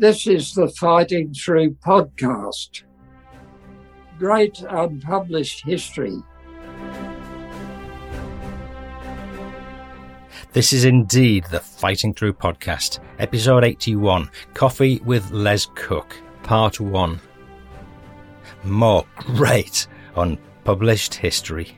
This is the Fighting Through podcast. Great unpublished history. This is indeed the Fighting Through podcast, episode 81 Coffee with Les Cook, part 1. More great unpublished history.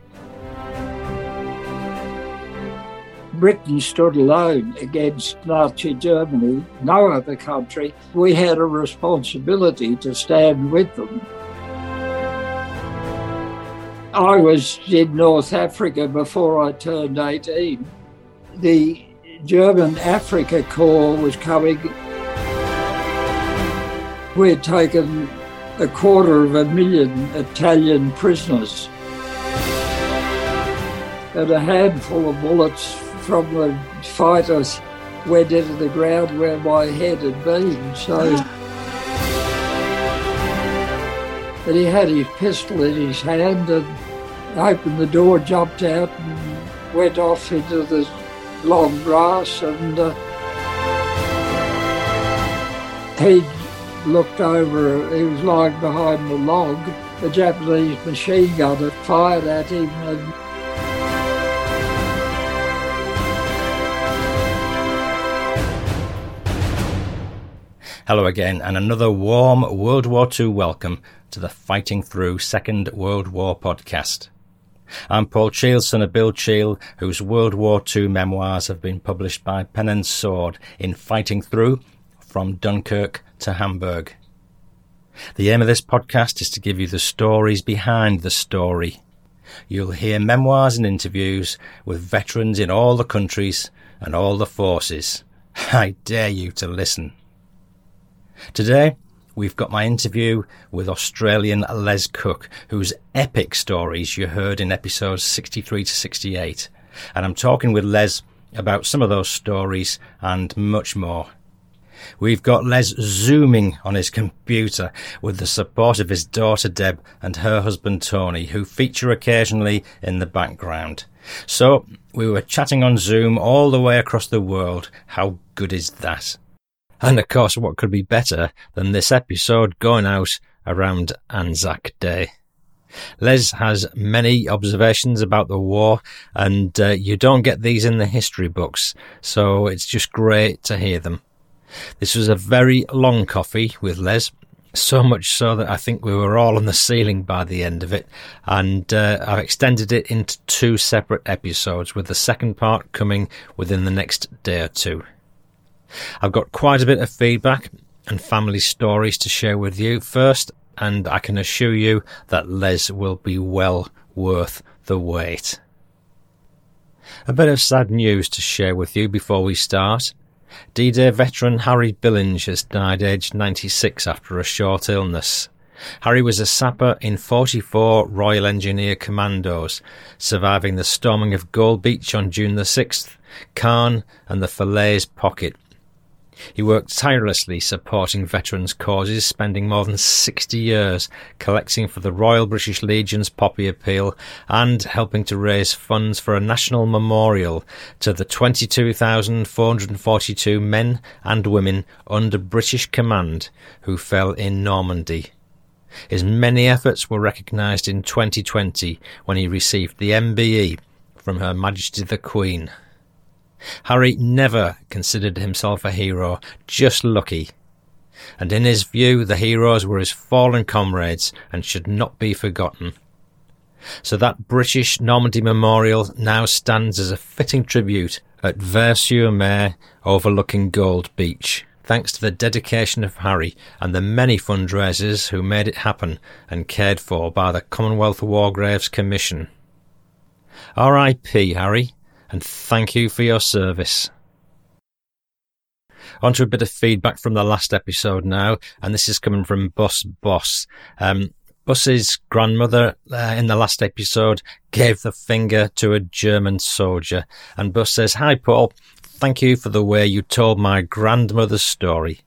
Britain stood alone against Nazi Germany, no other country. We had a responsibility to stand with them. I was in North Africa before I turned 18. The German Africa Corps was coming. We had taken a quarter of a million Italian prisoners and a handful of bullets from the fighters went into the ground where my head had been. So, and he had his pistol in his hand and opened the door, jumped out, and went off into the long grass. And uh, he looked over, he was lying behind the log. The Japanese machine gun had fired at him and Hello again, and another warm World War II welcome to the Fighting Through Second World War podcast. I'm Paul Cheall, son of Bill Cheall, whose World War II memoirs have been published by Pen and Sword in Fighting Through from Dunkirk to Hamburg. The aim of this podcast is to give you the stories behind the story. You'll hear memoirs and interviews with veterans in all the countries and all the forces. I dare you to listen. Today, we've got my interview with Australian Les Cook, whose epic stories you heard in episodes 63 to 68. And I'm talking with Les about some of those stories and much more. We've got Les zooming on his computer with the support of his daughter Deb and her husband Tony, who feature occasionally in the background. So we were chatting on Zoom all the way across the world. How good is that? And of course, what could be better than this episode going out around Anzac Day? Les has many observations about the war, and uh, you don't get these in the history books, so it's just great to hear them. This was a very long coffee with Les, so much so that I think we were all on the ceiling by the end of it, and uh, I've extended it into two separate episodes, with the second part coming within the next day or two. I've got quite a bit of feedback and family stories to share with you first, and I can assure you that Les will be well worth the wait. A bit of sad news to share with you before we start. D-Day veteran Harry Billinge has died aged 96 after a short illness. Harry was a sapper in 44 Royal Engineer Commandos, surviving the storming of Gold Beach on June the 6th, Caen and the Falaise Pocket, he worked tirelessly supporting veterans' causes, spending more than 60 years collecting for the Royal British Legion's Poppy Appeal and helping to raise funds for a national memorial to the 22,442 men and women under British command who fell in Normandy. His many efforts were recognised in 2020 when he received the MBE from Her Majesty the Queen. Harry never considered himself a hero, just lucky. And in his view, the heroes were his fallen comrades and should not be forgotten. So that British Normandy Memorial now stands as a fitting tribute at Vers-sur-Mer overlooking Gold Beach, thanks to the dedication of Harry and the many fundraisers who made it happen and cared for by the Commonwealth War Graves Commission. R.I.P. Harry, and thank you for your service. On to a bit of feedback from the last episode now, and this is coming from Bus Boss. Um, Bus's grandmother uh, in the last episode gave the finger to a German soldier, and Bus says, Hi, Paul. Thank you for the way you told my grandmother's story.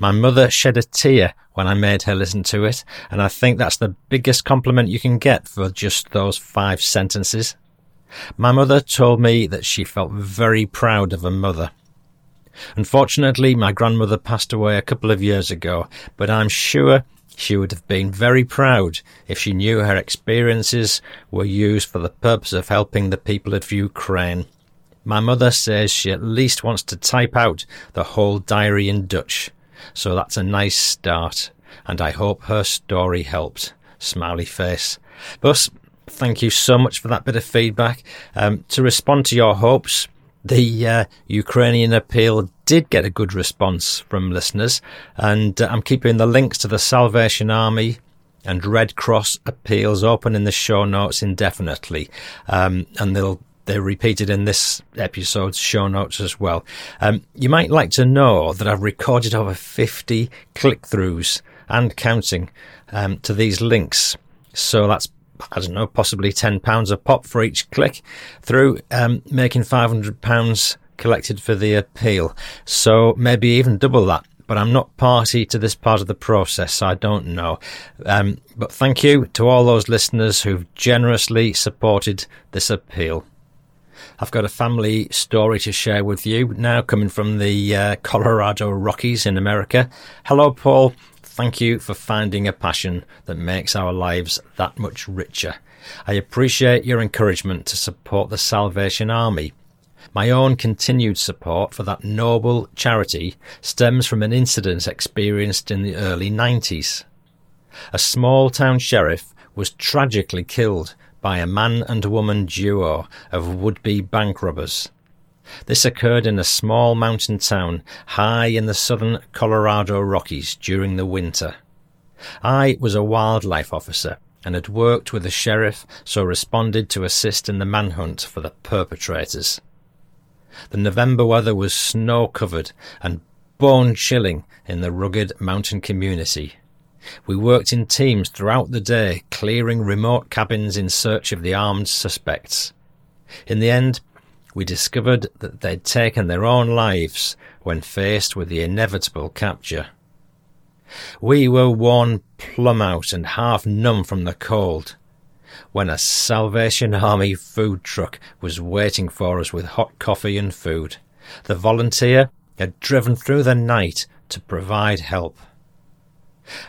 My mother shed a tear when I made her listen to it, and I think that's the biggest compliment you can get for just those five sentences. My mother told me that she felt very proud of her mother. Unfortunately, my grandmother passed away a couple of years ago, but I'm sure she would have been very proud if she knew her experiences were used for the purpose of helping the people of Ukraine. My mother says she at least wants to type out the whole diary in Dutch, so that's a nice start, and I hope her story helped. Smiley face. Bus, thank you so much for that bit of feedback. Um, to respond to your hopes, the uh, Ukrainian appeal did get a good response from listeners, and uh, I'm keeping the links to the Salvation Army and Red Cross appeals open in the show notes indefinitely, um, and they'll they're repeated in this episode's show notes as well. Um, you might like to know that I've recorded over 50 click throughs and counting um, to these links. So that's I don't know, possibly ten pounds a pop for each click through, um, making five hundred pounds collected for the appeal. So maybe even double that. But I'm not party to this part of the process, so I don't know. Um, but thank you to all those listeners who've generously supported this appeal. I've got a family story to share with you now, coming from the uh, Colorado Rockies in America. Hello, Paul. Thank you for finding a passion that makes our lives that much richer. I appreciate your encouragement to support the Salvation Army. My own continued support for that noble charity stems from an incident experienced in the early 90s. A small town sheriff was tragically killed by a man and woman duo of would be bank robbers. This occurred in a small mountain town high in the southern Colorado Rockies during the winter. I was a wildlife officer and had worked with the sheriff, so responded to assist in the manhunt for the perpetrators. The November weather was snow covered and bone chilling in the rugged mountain community. We worked in teams throughout the day, clearing remote cabins in search of the armed suspects. In the end, we discovered that they'd taken their own lives when faced with the inevitable capture. We were worn plumb out and half numb from the cold when a Salvation Army food truck was waiting for us with hot coffee and food. The volunteer had driven through the night to provide help.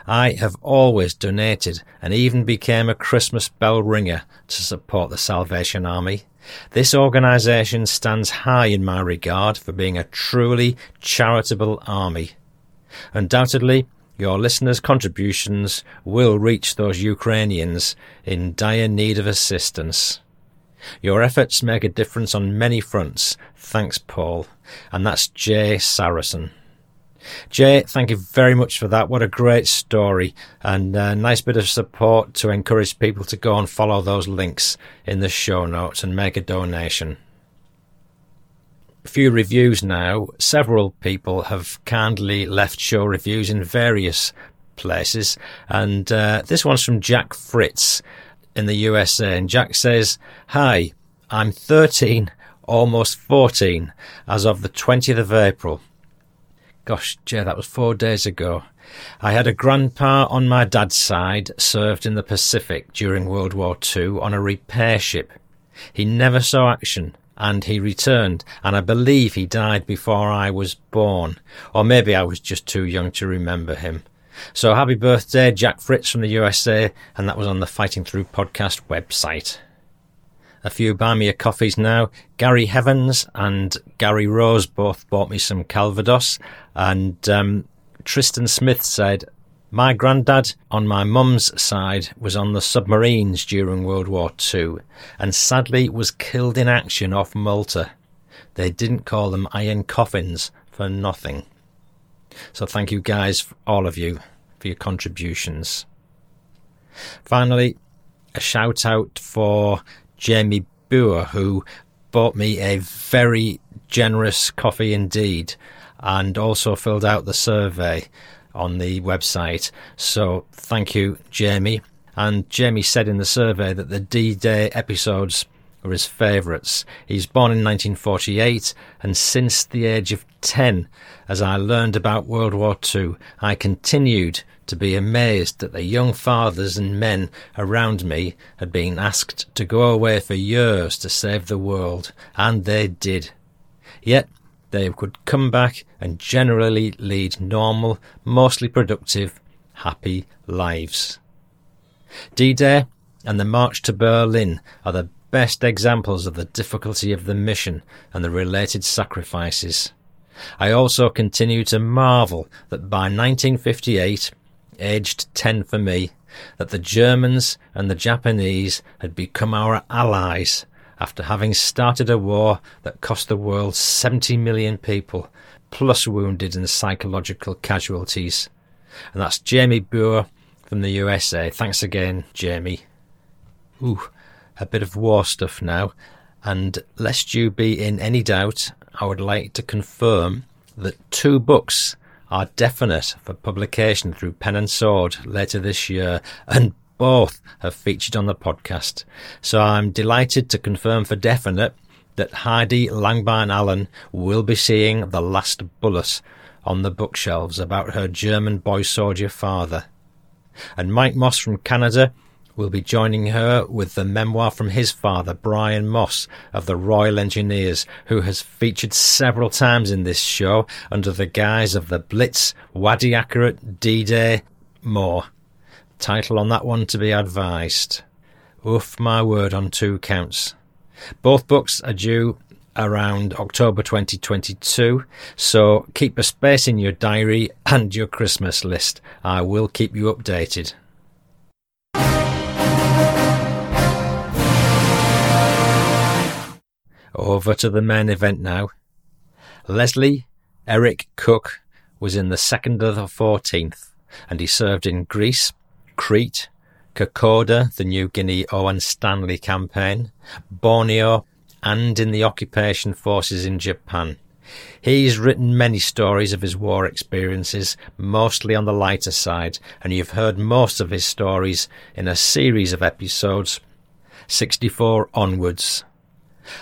I have always donated and even became a Christmas bell ringer to support the Salvation Army. This organisation stands high in my regard for being a truly charitable army. Undoubtedly, your listeners' contributions will reach those Ukrainians in dire need of assistance. Your efforts make a difference on many fronts. Thanks, Paul. And that's Jay Saracen. Jay, thank you very much for that. What a great story and a nice bit of support to encourage people to go and follow those links in the show notes and make a donation. A few reviews now. Several people have kindly left show reviews in various places, and uh, this one's from Jack Fritz in the USA. And Jack says, Hi, I'm 13, almost 14, as of the 20th of April. Gosh, Jay, that was four days ago. I had a grandpa on my dad's side served in the Pacific during World War II on a repair ship. He never saw action and he returned, and I believe he died before I was born, or maybe I was just too young to remember him. So happy birthday, Jack Fritz from the USA, and that was on the Fighting Through podcast website a few buy me a coffees now. Gary Heavens and Gary Rose both bought me some Calvados, and um, Tristan Smith said, My granddad on my mum's side was on the submarines during World War II and sadly was killed in action off Malta. They didn't call them iron coffins for nothing. So thank you guys, all of you, for your contributions. Finally, a shout out for Jamie Boer, who bought me a very generous coffee indeed and also filled out the survey on the website. So thank you, Jamie. And Jamie said in the survey that the D Day episodes were his favourites. He's born in 1948, and since the age of 10, as I learned about World War II, I continued to be amazed that the young fathers and men around me had been asked to go away for years to save the world, and they did. Yet they could come back and generally lead normal, mostly productive, happy lives. D Day and the March to Berlin are the best examples of the difficulty of the mission and the related sacrifices. I also continue to marvel that by 1958, aged 10 for me, that the Germans and the Japanese had become our allies after having started a war that cost the world 70 million people, plus wounded and psychological casualties. And that's Jamie Boer from the USA. Thanks again, Jamie. Ooh, a bit of war stuff now. And lest you be in any doubt, I would like to confirm that two books are definite for publication through Pen and Sword later this year, and both have featured on the podcast. So I'm delighted to confirm for definite that Heidi Langbein Allen will be seeing The Last Bullet on the bookshelves about her German boy soldier father. And Mike Moss from Canada will be joining her with the memoir from his father, Brian Moss of the Royal Engineers, who has featured several times in this show under the guise of the Blitz, Wadi Akarit, D-Day, more. Title on that one to be advised. Oof my word on two counts. Both books are due around October 2022, so keep a space in your diary and your Christmas list. I will keep you updated. Over to the main event now. Leslie Eric Cook was in the 2nd of the 14th, and he served in Greece, Crete, Kokoda, the New Guinea Owen Stanley campaign, Borneo, and in the occupation forces in Japan. He's written many stories of his war experiences, mostly on the lighter side, and you've heard most of his stories in a series of episodes 64 onwards.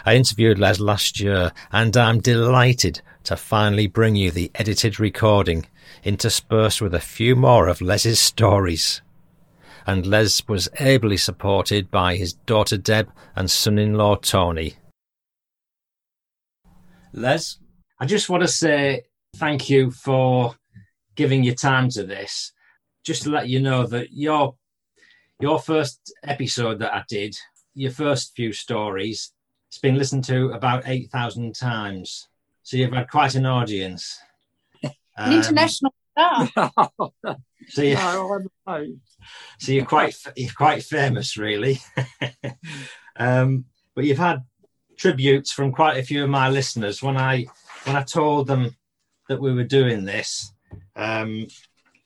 I interviewed Les last year, and I'm delighted to finally bring you the edited recording, interspersed with a few more of Les's stories and Les was ably supported by his daughter Deb and son in law Tony. Les, I just want to say thank you for giving your time to this. Just to let you know that your your first episode that I did, your first few stories, it's been listened to about eight thousand times. So you've had quite an audience. An um, international star. so you, so you're quite you're quite famous, really. um, but you've had tributes from quite a few of my listeners when I when I told them that we were doing this. Um,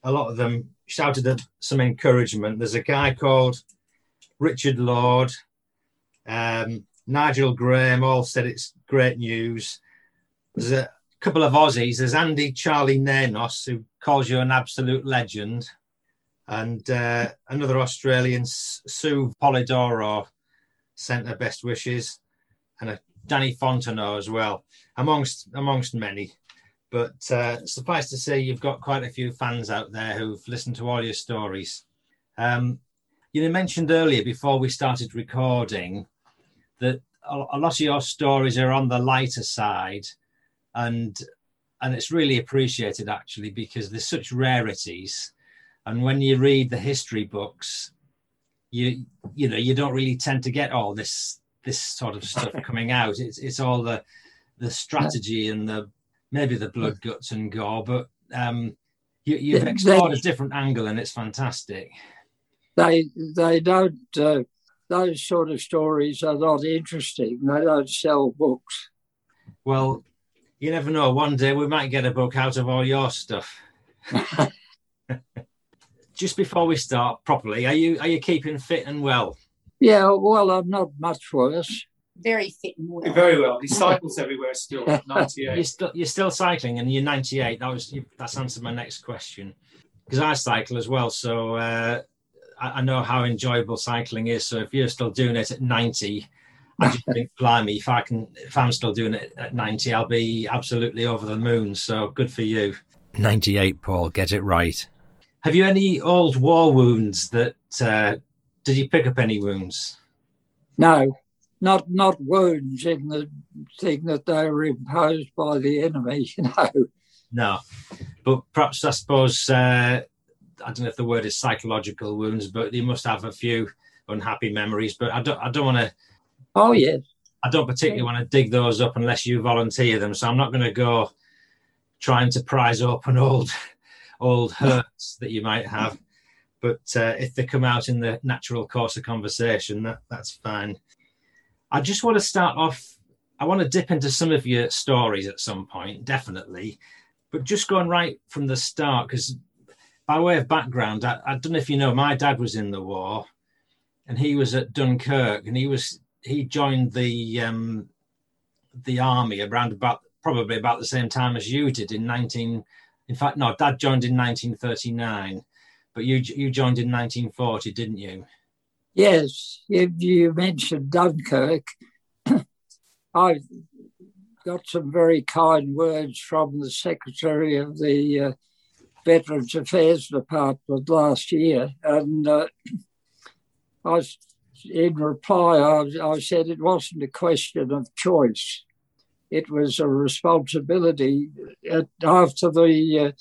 a lot of them shouted some encouragement. There's a guy called Richard Lord, um, Nigel Graham, all said it's great news. There's a couple of Aussies. There's Andy Charlie Nanos, who calls you an absolute legend and uh, another Australian, Sue Polidoro, sent her best wishes, and a Danny Fontenot as well, amongst amongst many. But uh, suffice to say, you've got quite a few fans out there who've listened to all your stories. Um, you mentioned earlier before we started recording that a lot of your stories are on the lighter side, and and it's really appreciated actually because there's such rarities. And when you read the history books you you know you don't really tend to get all this this sort of stuff coming out. It's it's all the the strategy and the maybe the blood guts and gore but um you, you've explored a different angle and it's fantastic. They they don't uh, those sort of stories are not interesting they don't sell books well You never know. One day we might get a book out of all your stuff. Just before we start properly, are you are you keeping fit and well? Yeah, well, I'm not much worse. Very fit and well. Very well. He cycles everywhere still. You're 98. still you're still cycling, and you're 98. That was that's answered my next question because I cycle as well. So uh, I, I know how enjoyable cycling is. So if you're still doing it at 90, I just think, blimey, if I can, if I'm still doing it at 90, I'll be absolutely over the moon. So good for you. 98, Paul. Get it right. Have you any old war wounds that? Uh, did you pick up any wounds? No, not not wounds in the thing that they were imposed by the enemy. No, No, but perhaps I suppose uh, I don't know if the word is psychological wounds, but you must have a few unhappy memories. But I don't, I don't want to, oh yes, I don't particularly want to dig those up unless you volunteer them. So I'm not going to go trying to prise open old, old hurts that you might have. But uh, if they come out in the natural course of conversation, that that's fine. I just want to start off. I want to dip into some of your stories at some point, definitely. But just going right from the start, because by way of background, I, I don't know if you know, my dad was in the war, and he was at Dunkirk, and he was he joined the um, the army around about probably about the same time as you did in 19. In fact, no, Dad joined in 1939, but you you joined in 1940, didn't you? yes. You, you mentioned Dunkirk. I got some very kind words from the secretary of the uh, Veterans Affairs Department last year, and uh, I in reply. I, I said it wasn't a question of choice; it was a responsibility. Uh, after the uh,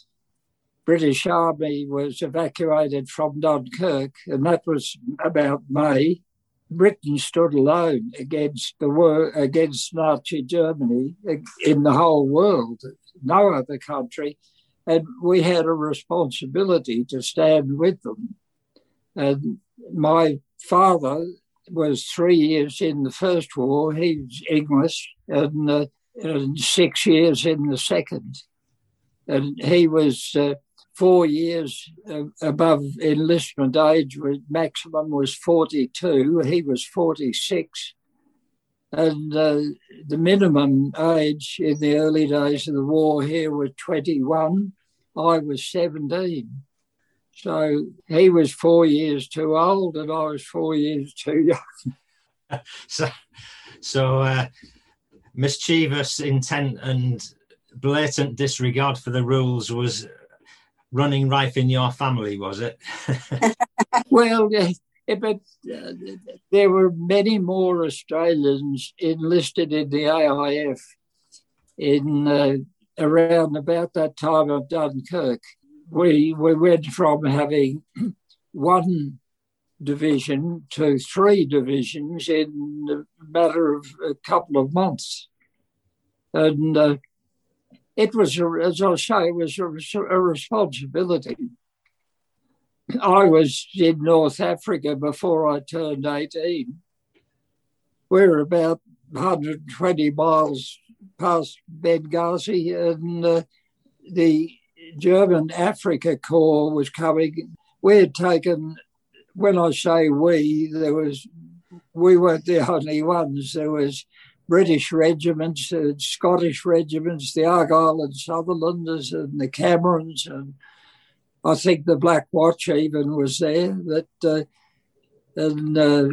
British Army was evacuated from Dunkirk, and that was about May. Britain stood alone against the war against Nazi Germany in the whole world. No other country, and we had a responsibility to stand with them. And my father was three years in the first war. He was English, and, uh, and six years in the second. And he was uh, four years uh, above enlistment age, maximum was 42. He was 46. And uh, the minimum age in the early days of the war here was 21. I was 17. So he was four years too old, and I was four years too young. So, so uh, mischievous intent and blatant disregard for the rules was running rife in your family, was it? Well, eh, but uh, there were many more Australians enlisted in the AIF in uh, around about that time of Dunkirk. We we went from having one division to three divisions in a matter of a couple of months, and uh, it was, as I say, it was a, a responsibility. I was in North Africa before I turned 18. We're about 120 miles past Benghazi, and uh, the German Africa Corps was coming. We had taken, when I say we, there was, we weren't the only ones. There was British regiments, uh, Scottish regiments, the Argyll and Sutherlanders, and the Camerons, and I think the Black Watch even was there. That uh, and uh,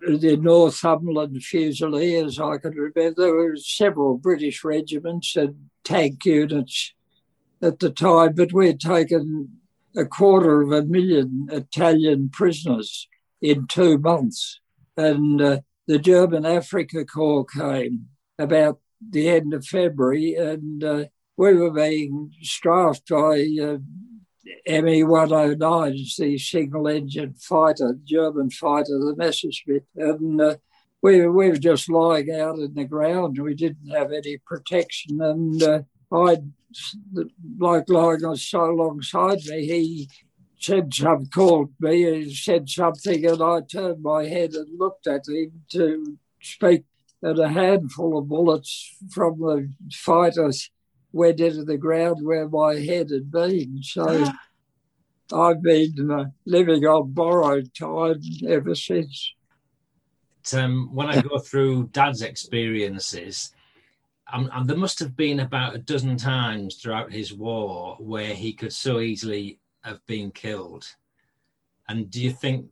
the Northumberland Fusiliers, I can remember. There were several British regiments and tank units at the time, but we had taken a quarter of a million Italian prisoners in two months, and uh, the German Africa Corps came about the end of February, and uh, we were being strafed by uh, ME 109s, the single engine fighter, German fighter, the Messerschmitt. And uh, we, we were just lying out in the ground. We didn't have any protection. And uh, I, the bloke lying on so alongside me, he said some called me and said something, and I turned my head and looked at him to speak and a handful of bullets from the fighters went into the ground where my head had been. So I've been uh, living on borrowed time ever since. Um, when I go through Dad's experiences, um, there must have been about a dozen times throughout his war where he could so easily have been killed. And do you think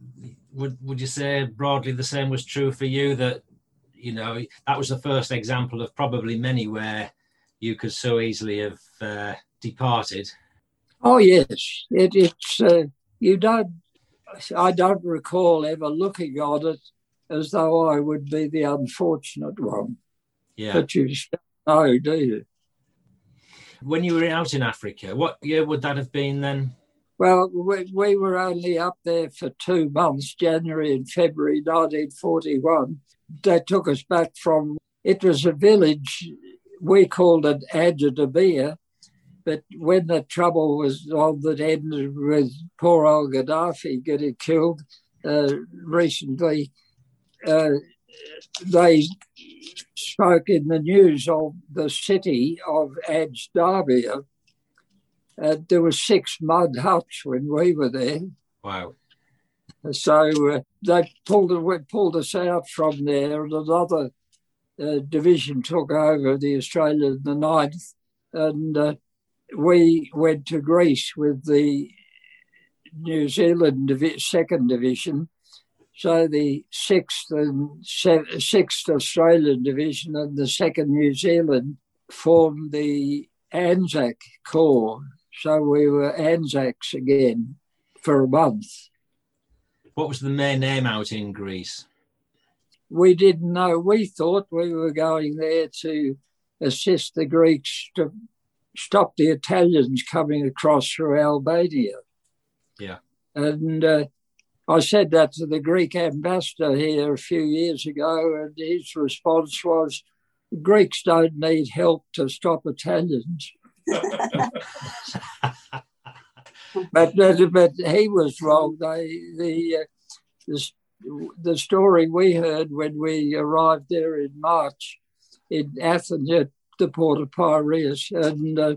would would you say broadly the same was true for you that you know that was the first example of probably many where you could so easily have uh, departed? Oh yes, it, it's uh, you don't. I don't recall ever looking on it as though I would be the unfortunate one. Yeah, but you know, do you? When you were out in Africa, what year would that have been then? Well, we, we were only up there for two months, January and February 1941. They took us back from, it was a village, we called it Ajdabiya, but when the trouble was on that ended with poor old Gaddafi getting killed uh, recently, uh, they spoke in the news of the city of Ajdabiya uh, there were six mud huts when we were there. Wow. So uh, they pulled, pulled us out from there, and another uh, division took over the Australia the ninth, and uh, we went to Greece with the New Zealand divi- second division. So the sixth and se- sixth Australian division and the second New Zealand formed the Anzac Corps, so we were Anzacs again for a month. What was the main aim out in Greece? We didn't know. We thought we were going there to assist the Greeks to stop the Italians coming across through Albania. Yeah. And uh, I said that to the Greek ambassador here a few years ago, and his response was Greeks don't need help to stop Italians. but, but he was wrong. They, the, uh, the, the story we heard when we arrived there in March in Athens at the port of Piraeus, and uh,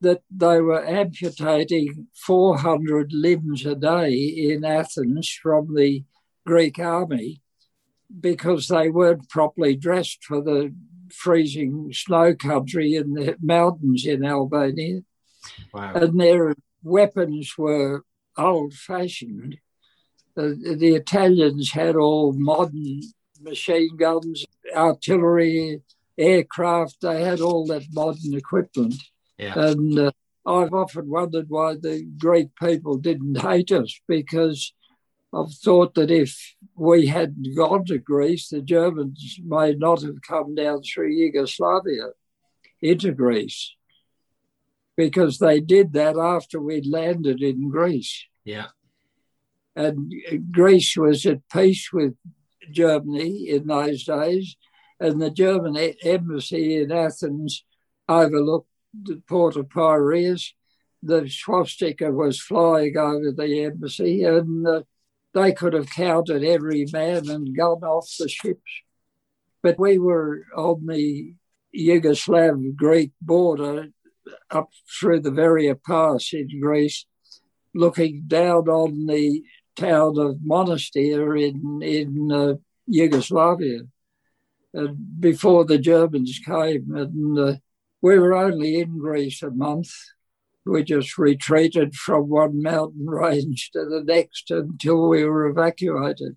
that they were amputating 400 limbs a day in Athens from the Greek army because they weren't properly dressed for the freezing snow country in the mountains in Albania. Wow. And their weapons were old fashioned. Uh, the Italians had all modern machine guns, artillery, aircraft. They had all that modern equipment. Yeah. And uh, I've often wondered why the Greek people didn't hate us because I've thought that if we hadn't gone to Greece, the Germans may not have come down through Yugoslavia into Greece because they did that after we'd landed in Greece. Yeah. And Greece was at peace with Germany in those days, and the German embassy in Athens overlooked the port of Piraeus. The swastika was flying over the embassy, and uh, they could have counted every man and gone off the ships. But we were on the Yugoslav Greek border up through the Veria Pass in Greece, looking down on the town of Monastir in, in uh, Yugoslavia and before the Germans came. And uh, we were only in Greece a month we just retreated from one mountain range to the next until we were evacuated.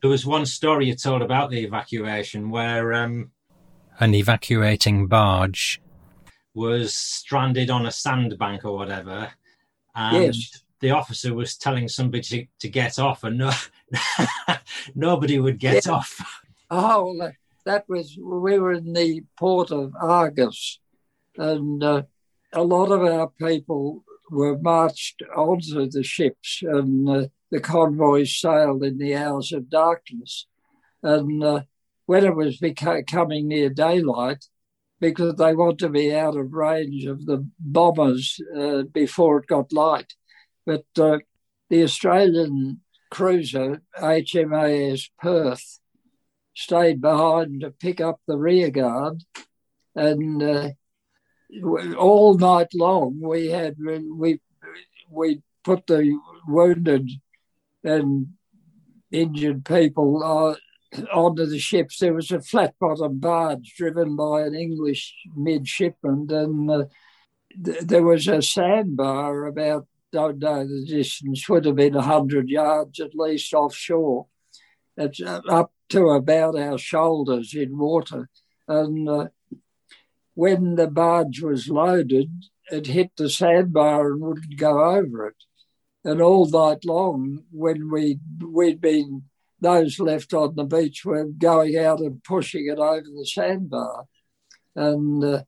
There was one story you told about the evacuation where um, an evacuating barge was stranded on a sandbank or whatever, and yes. The officer was telling somebody to, to get off, and no, nobody would get Yeah. off. Oh, that was, we were in the port of Argos, and uh, a lot of our people were marched onto the ships, and uh, the convoys sailed in the hours of darkness. And uh, when it was beca- coming near daylight, because they want to be out of range of the bombers uh, before it got light. But uh, the Australian cruiser, HMAS Perth, stayed behind to pick up the rear guard, and uh, all night long we had we we put the wounded and injured people uh, onto the ships. There was a flat bottom barge driven by an English midshipman, and uh, th- there was a sandbar about, don't know the distance, would have been 100 yards at least offshore. It's up to about our shoulders in water. And uh, when the barge was loaded, it hit the sandbar and wouldn't go over it. And all night long, when we we'd been those left on the beach were going out and pushing it over the sandbar, and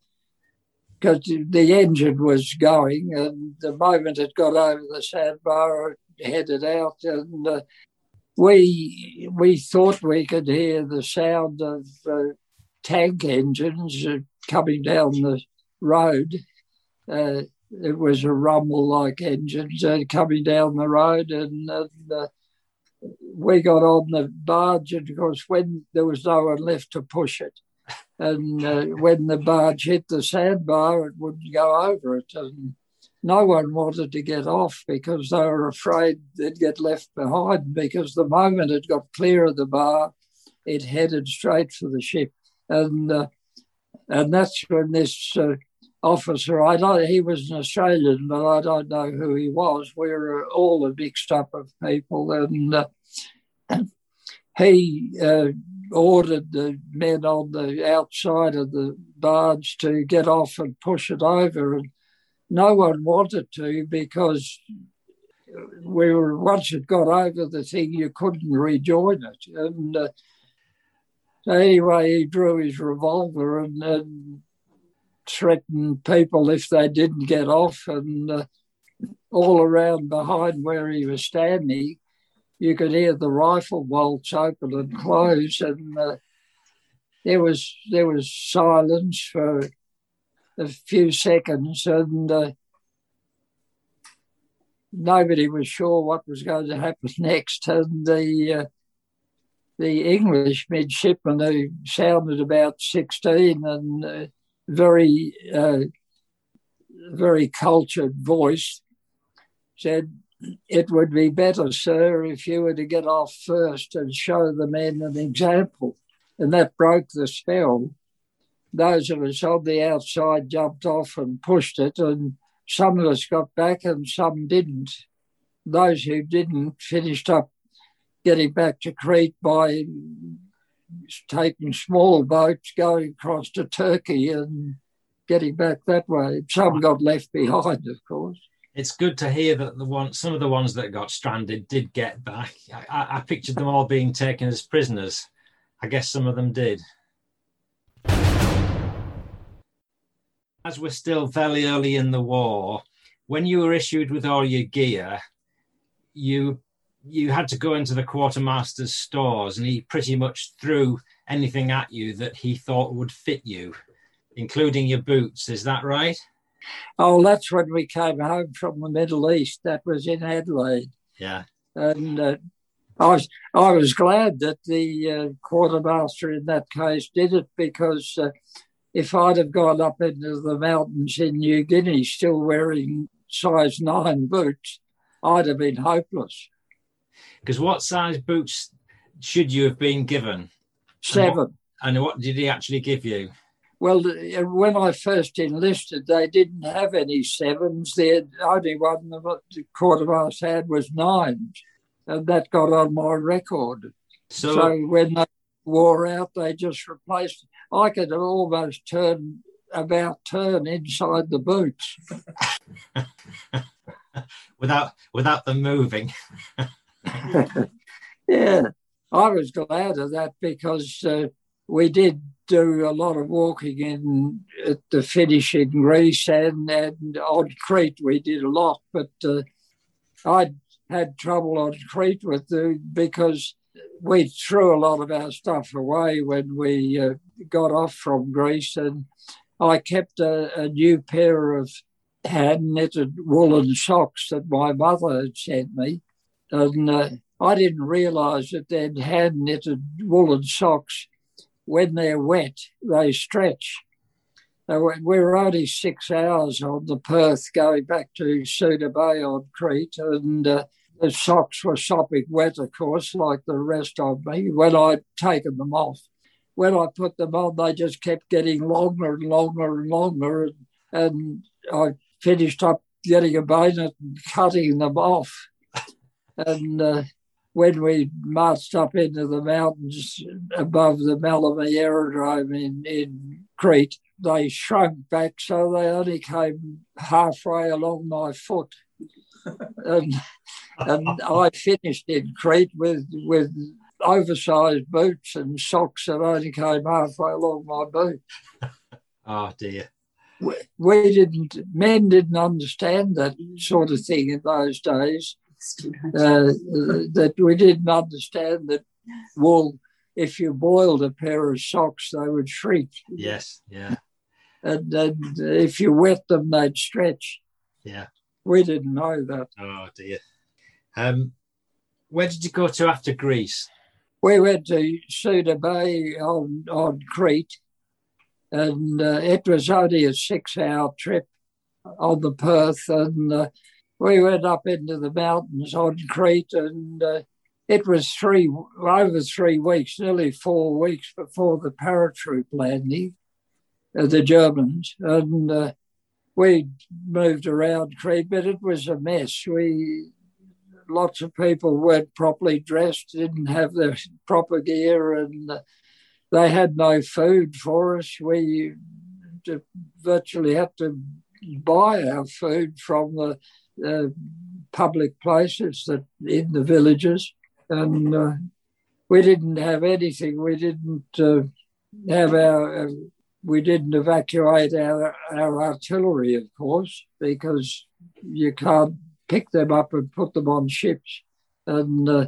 because uh, the engine was going, and the moment it got over the sandbar, it headed out, and uh, we we thought we could hear the sound of uh, tank engines coming down the road. Uh, it was a rumble-like engines uh, coming down the road, and, and uh, we got on the barge, and of course, when there was no one left to push it, and uh, when the barge hit the sandbar, it wouldn't go over it, and no one wanted to get off because they were afraid they'd get left behind. Because the moment it got clear of the bar, it headed straight for the ship, and uh, and that's when this uh, officer. I know he was an Australian, but I don't know who he was. We were all a mixed up of people, and uh, he uh, ordered the men on the outside of the barge to get off and push it over, and no one wanted to because we were once it got over the thing, you couldn't rejoin it, and. Uh, anyway, he drew his revolver and, and threaten people if they didn't get off. And uh, all around behind where he was standing, you could hear the rifle bolts open and close, and uh, there was there was silence for a few seconds, and uh, nobody was sure what was going to happen next. And the uh, the English midshipman who sounded about sixteen and uh, very, uh, very cultured voice said, It would be better, sir, if you were to get off first and show the men an example. And that broke the spell. Those of us on the outside jumped off and pushed it, and some of us got back and some didn't. Those who didn't finished up getting back to Crete by taking small boats going across to Turkey and getting back that way. Some got left behind, of course. It's good to hear that the one, some of the ones that got stranded did get back. I, I pictured them all being taken as prisoners. I guess some of them did. As we're still fairly early in the war, when you were issued with all your gear, you you had to go into the quartermaster's stores and he pretty much threw anything at you that he thought would fit you, including your boots. Is that right? Oh, that's when we came home from the Middle East. That was in Adelaide. Yeah. And uh, I was I was glad that the uh, quartermaster in that case did it because uh, if I'd have gone up into the mountains in New Guinea still wearing size nine boots, I'd have been hopeless. Because what size boots should you have been given? Seven. And what, and what did he actually give you? Well, when I first enlisted, they didn't have any sevens. The only one the quartermaster had was nines, and that got on my record. So, so when they wore out, they just replaced. I could almost turn about turn inside the boots without without them moving. yeah, I was glad of that because uh, we did do a lot of walking in at the finish in Greece and, and on Crete we did a lot, but uh, I had trouble on Crete with the because we threw a lot of our stuff away when we uh, got off from Greece, and I kept a, a new pair of hand knitted woolen socks that my mother had sent me and uh, I didn't realise that they'd hand knitted woolen socks. When they're wet, they stretch. we were only six hours on the Perth going back to Suda Bay on Crete, and uh, the socks were sopping wet, of course, like the rest of me, when I'd taken them off. When I put them on, they just kept getting longer and longer and longer, and, and I finished up getting a bayonet and cutting them off. and uh, when we marched up into the mountains above the Maleme aerodrome in, in Crete, they shrunk back so they only came halfway along my foot. and, and I finished in Crete with, with oversized boots and socks that only came halfway along my boot. oh dear. We, we didn't, men didn't understand that sort of thing in those days uh, that we didn't understand that wool, if you boiled a pair of socks, they would shrink. Yes, yeah. And, and if you wet them, they'd stretch. Yeah. We didn't know that. Oh, dear. Um, where did you go to after Greece? We went to Suda Bay on, on Crete, and uh, it was only a six hour trip on the Perth. And uh, we went up into the mountains on Crete, and uh, it was three over three weeks, nearly four weeks before the paratroop landing, uh, the Germans, and uh, we moved around Crete, but it was a mess. We lots of people weren't properly dressed, didn't have their proper gear, and uh, they had no food for us. We virtually had to buy our food from the uh, public places that in the villages, and uh, we didn't have anything. We didn't uh, have our. Uh, we didn't evacuate our, our artillery, of course, because you can't pick them up and put them on ships. And uh,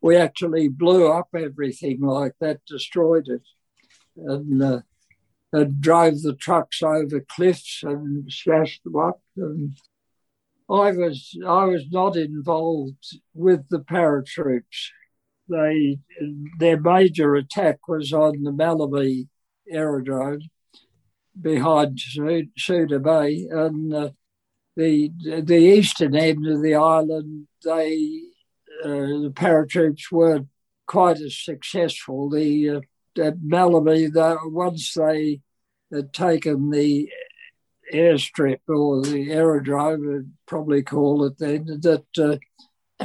we actually blew up everything like that, destroyed it, and, uh, and drove the trucks over cliffs and smashed them up. And I was I was not involved with the paratroops. They their major attack was on the Maleme aerodrome behind Suda Bay, and uh, the the eastern end of the island. They uh, the paratroops weren't quite as successful. The uh, at Maleme, the, once they had taken the airstrip or the aerodrome, probably call it then, that uh,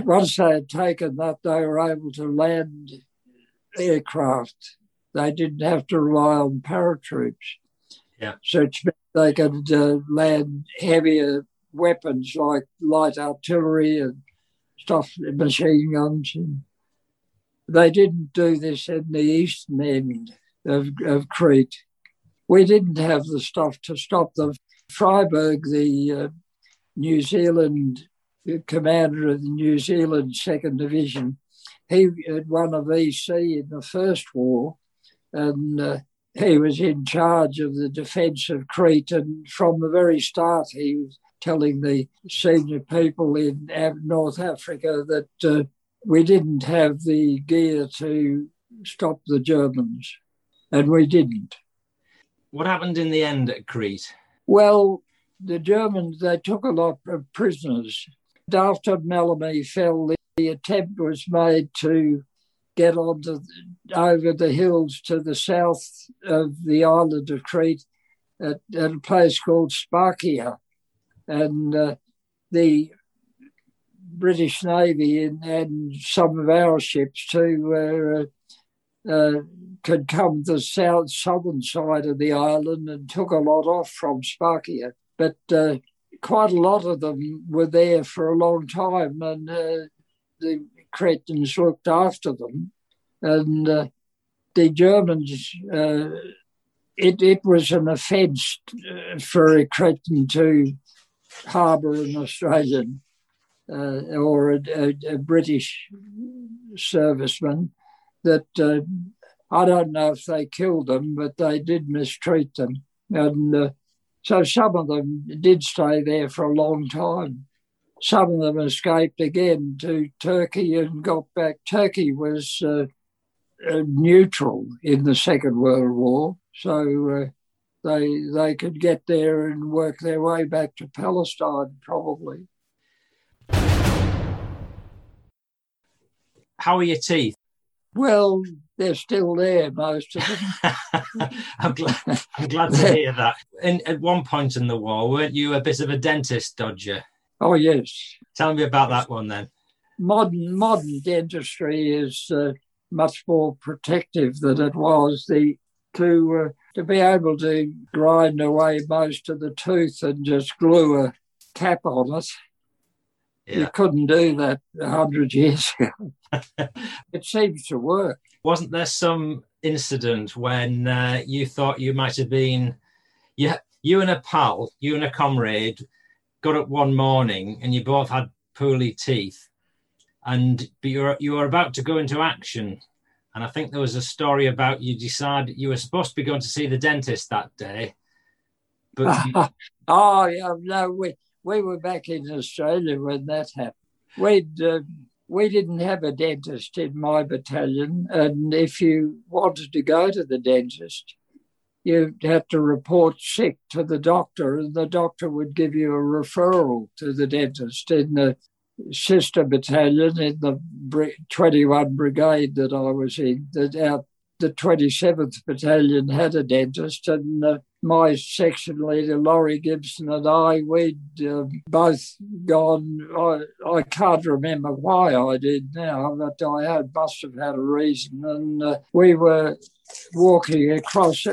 once they had taken that, they were able to land aircraft. They didn't have to rely on paratroops. Yeah. So they could uh, land heavier weapons like light artillery and stuff, machine guns. And they didn't do this in the eastern end of, of Crete. We didn't have the stuff to stop them Freyberg, the uh, New Zealand commander of the New Zealand Second Division, he had won a VC in the First War, and uh, he was in charge of the defence of Crete. And from the very start, he was telling the senior people in North Africa that uh, we didn't have the gear to stop the Germans, and we didn't. What happened in the end at Crete? Well, the Germans, they took a lot of prisoners. After Maleme fell, the attempt was made to get on to, over the hills to the south of the island of Crete at, at a place called Sfakia. And uh, the British Navy and, and, some of our ships too were uh, uh, could come the south southern side of the island and took a lot off from Sfakia. But uh, quite a lot of them were there for a long time, and uh, the Cretans looked after them. And uh, the Germans, uh, it, it was an offence uh, for a Cretan to harbour an Australian uh, or a, a, a, British serviceman that I don't know if they killed them, but they did mistreat them. And uh, so some of them did stay there for a long time. some of them escaped again to Turkey and got back. Turkey was uh, uh, neutral in the Second World War, so uh, they they could get there and work their way back to Palestine probably. How are your teeth? Well, they're still there, most of them. I'm, glad, I'm glad to hear that. In, at one point in the war, weren't you a bit of a dentist dodger? Oh, yes. Tell me about that one then. Modern modern dentistry is uh, much more protective than it was. The to uh, to be able to grind away most of the tooth and just glue a cap on it. Yeah. You couldn't do that a hundred years ago. it seems to work. Wasn't there some incident when uh, you thought you might have been, you, you and a pal, you and a comrade, got up one morning and you both had poorly teeth, and but you were you were about to go into action, and I think there was a story about you decided you were supposed to be going to see the dentist that day, but you... oh yeah, no, we we were back in Australia when that happened. We'd uh, we didn't have a dentist in my battalion, and if you wanted to go to the dentist, you'd have to report sick to the doctor, and the doctor would give you a referral to the dentist in the sister battalion in the 21 Brigade that I was in. That our the 27th Battalion had a dentist, and uh, my section leader, Laurie Gibson, and I, we'd uh, both gone. I, I can't remember why I did now, but I had, must have had a reason. And uh, we were walking across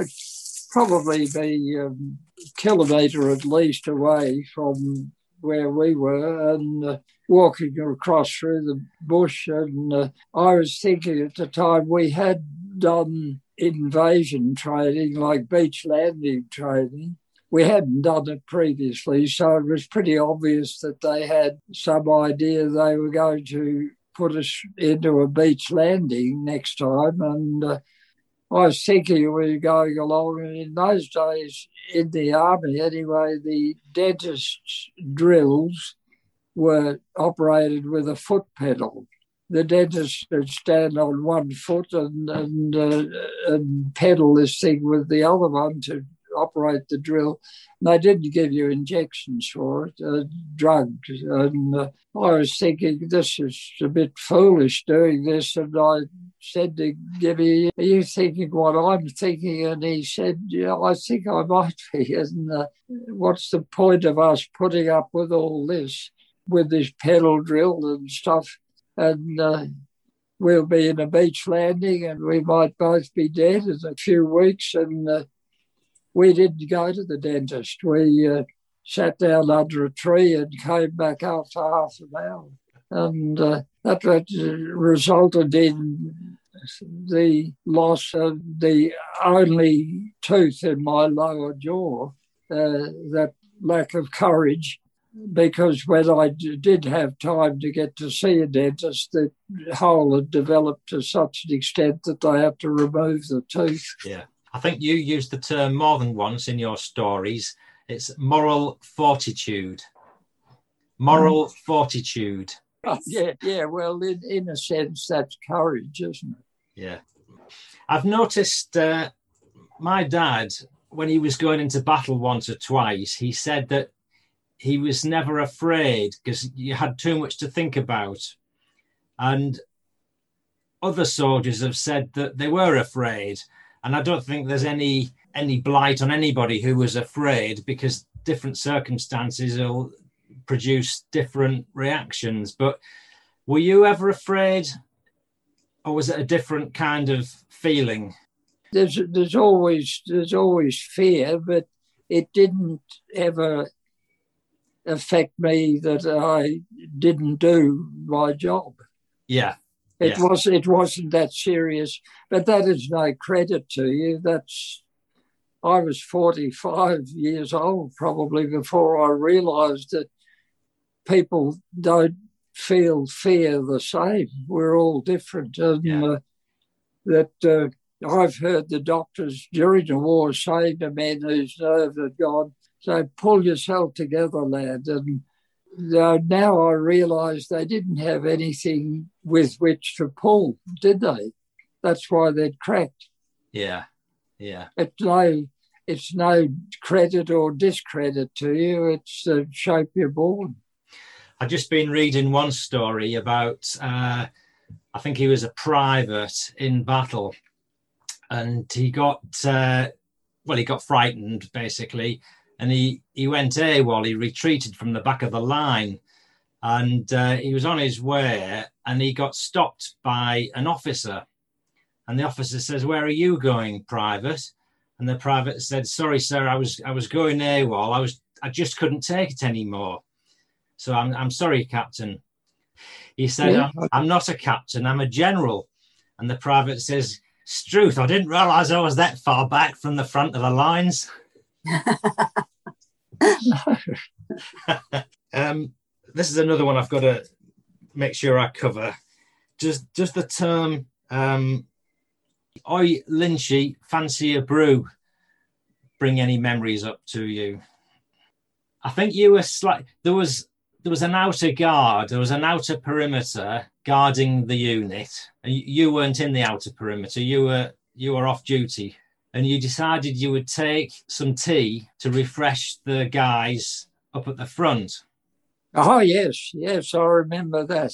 probably be um, a kilometre at least away from where we were, and uh, walking across through the bush. And uh, I was thinking at the time we had done invasion training, like beach landing training. We hadn't done it previously, so it was pretty obvious that they had some idea they were going to put us into a beach landing next time. And uh, I was thinking we were going along, and in those days in the army anyway, the dentist's drills were operated with a foot pedal the dentist would stand on one foot and and, uh, and pedal this thing with the other one to operate the drill. And they didn't give you injections for it, uh, drugs. And uh, I was thinking, this is a bit foolish doing this. And I said to Gibby, Are you thinking what I'm thinking? And he said, Yeah, I think I might be. And uh, what's the point of us putting up with all this, with this pedal drill and stuff? And uh, we'll be in a beach landing and we might both be dead in a few weeks. And uh, we didn't go to the dentist. We uh, sat down under a tree and came back after half an hour. And uh, that resulted in the loss of the only tooth in my lower jaw, uh, that lack of courage because when I did have time to get to see a dentist, the hole had developed to such an extent that they had to remove the tooth. Yeah. I think you used the term more than once in your stories. It's moral fortitude. Moral mm. fortitude. Oh, yeah, yeah. Well, in, in a sense, that's courage, isn't it? Yeah. I've noticed uh, my dad, when he was going into battle once or twice, he said that he was never afraid because you had too much to think about. And other soldiers have said that they were afraid. And I don't think there's any any blight on anybody who was afraid because different circumstances will produce different reactions. But were you ever afraid? Or was it a different kind of feeling? There's there's always there's always fear, but it didn't ever affect me that I didn't do my job. Yeah. It yeah. was it wasn't that serious, but that is no credit to you. That's I was 45 years old probably before I realized that people don't feel fear the same. We're all different. And yeah. uh, that uh, I've heard the doctors during the war saying to men whose nerves had gone, so pull yourself together, lad. And uh, now I realise they didn't have anything with which to pull, did they? That's why they'd cracked. Yeah, yeah. It's no, it's no credit or discredit to you. It's the shape you're born. I've just been reading one story about, uh, I think he was a private in battle, and he got, uh, well, he got frightened basically, and he he went AWOL. He retreated from the back of the line, and uh, he was on his way, and he got stopped by an officer, and the officer says, "Where are you going, private?" And the private said, "Sorry, sir, I was I was going AWOL. I was I just couldn't take it anymore." So I'm, I'm sorry, Captain. He said, yeah. I'm, I'm, not a captain, I'm a general. And the private says, Struth, I didn't realize I was that far back from the front of the lines. um, this is another one I've got to make sure I cover. Just, just the term, um, Oi, Lynchy, fancy a brew, bring any memories up to you? I think you were slight. There was there was an outer guard, there was an outer perimeter guarding the unit. You weren't in the outer perimeter. You were you were off duty, and you decided you would take some tea to refresh the guys up at the front. Oh yes, yes, I remember that.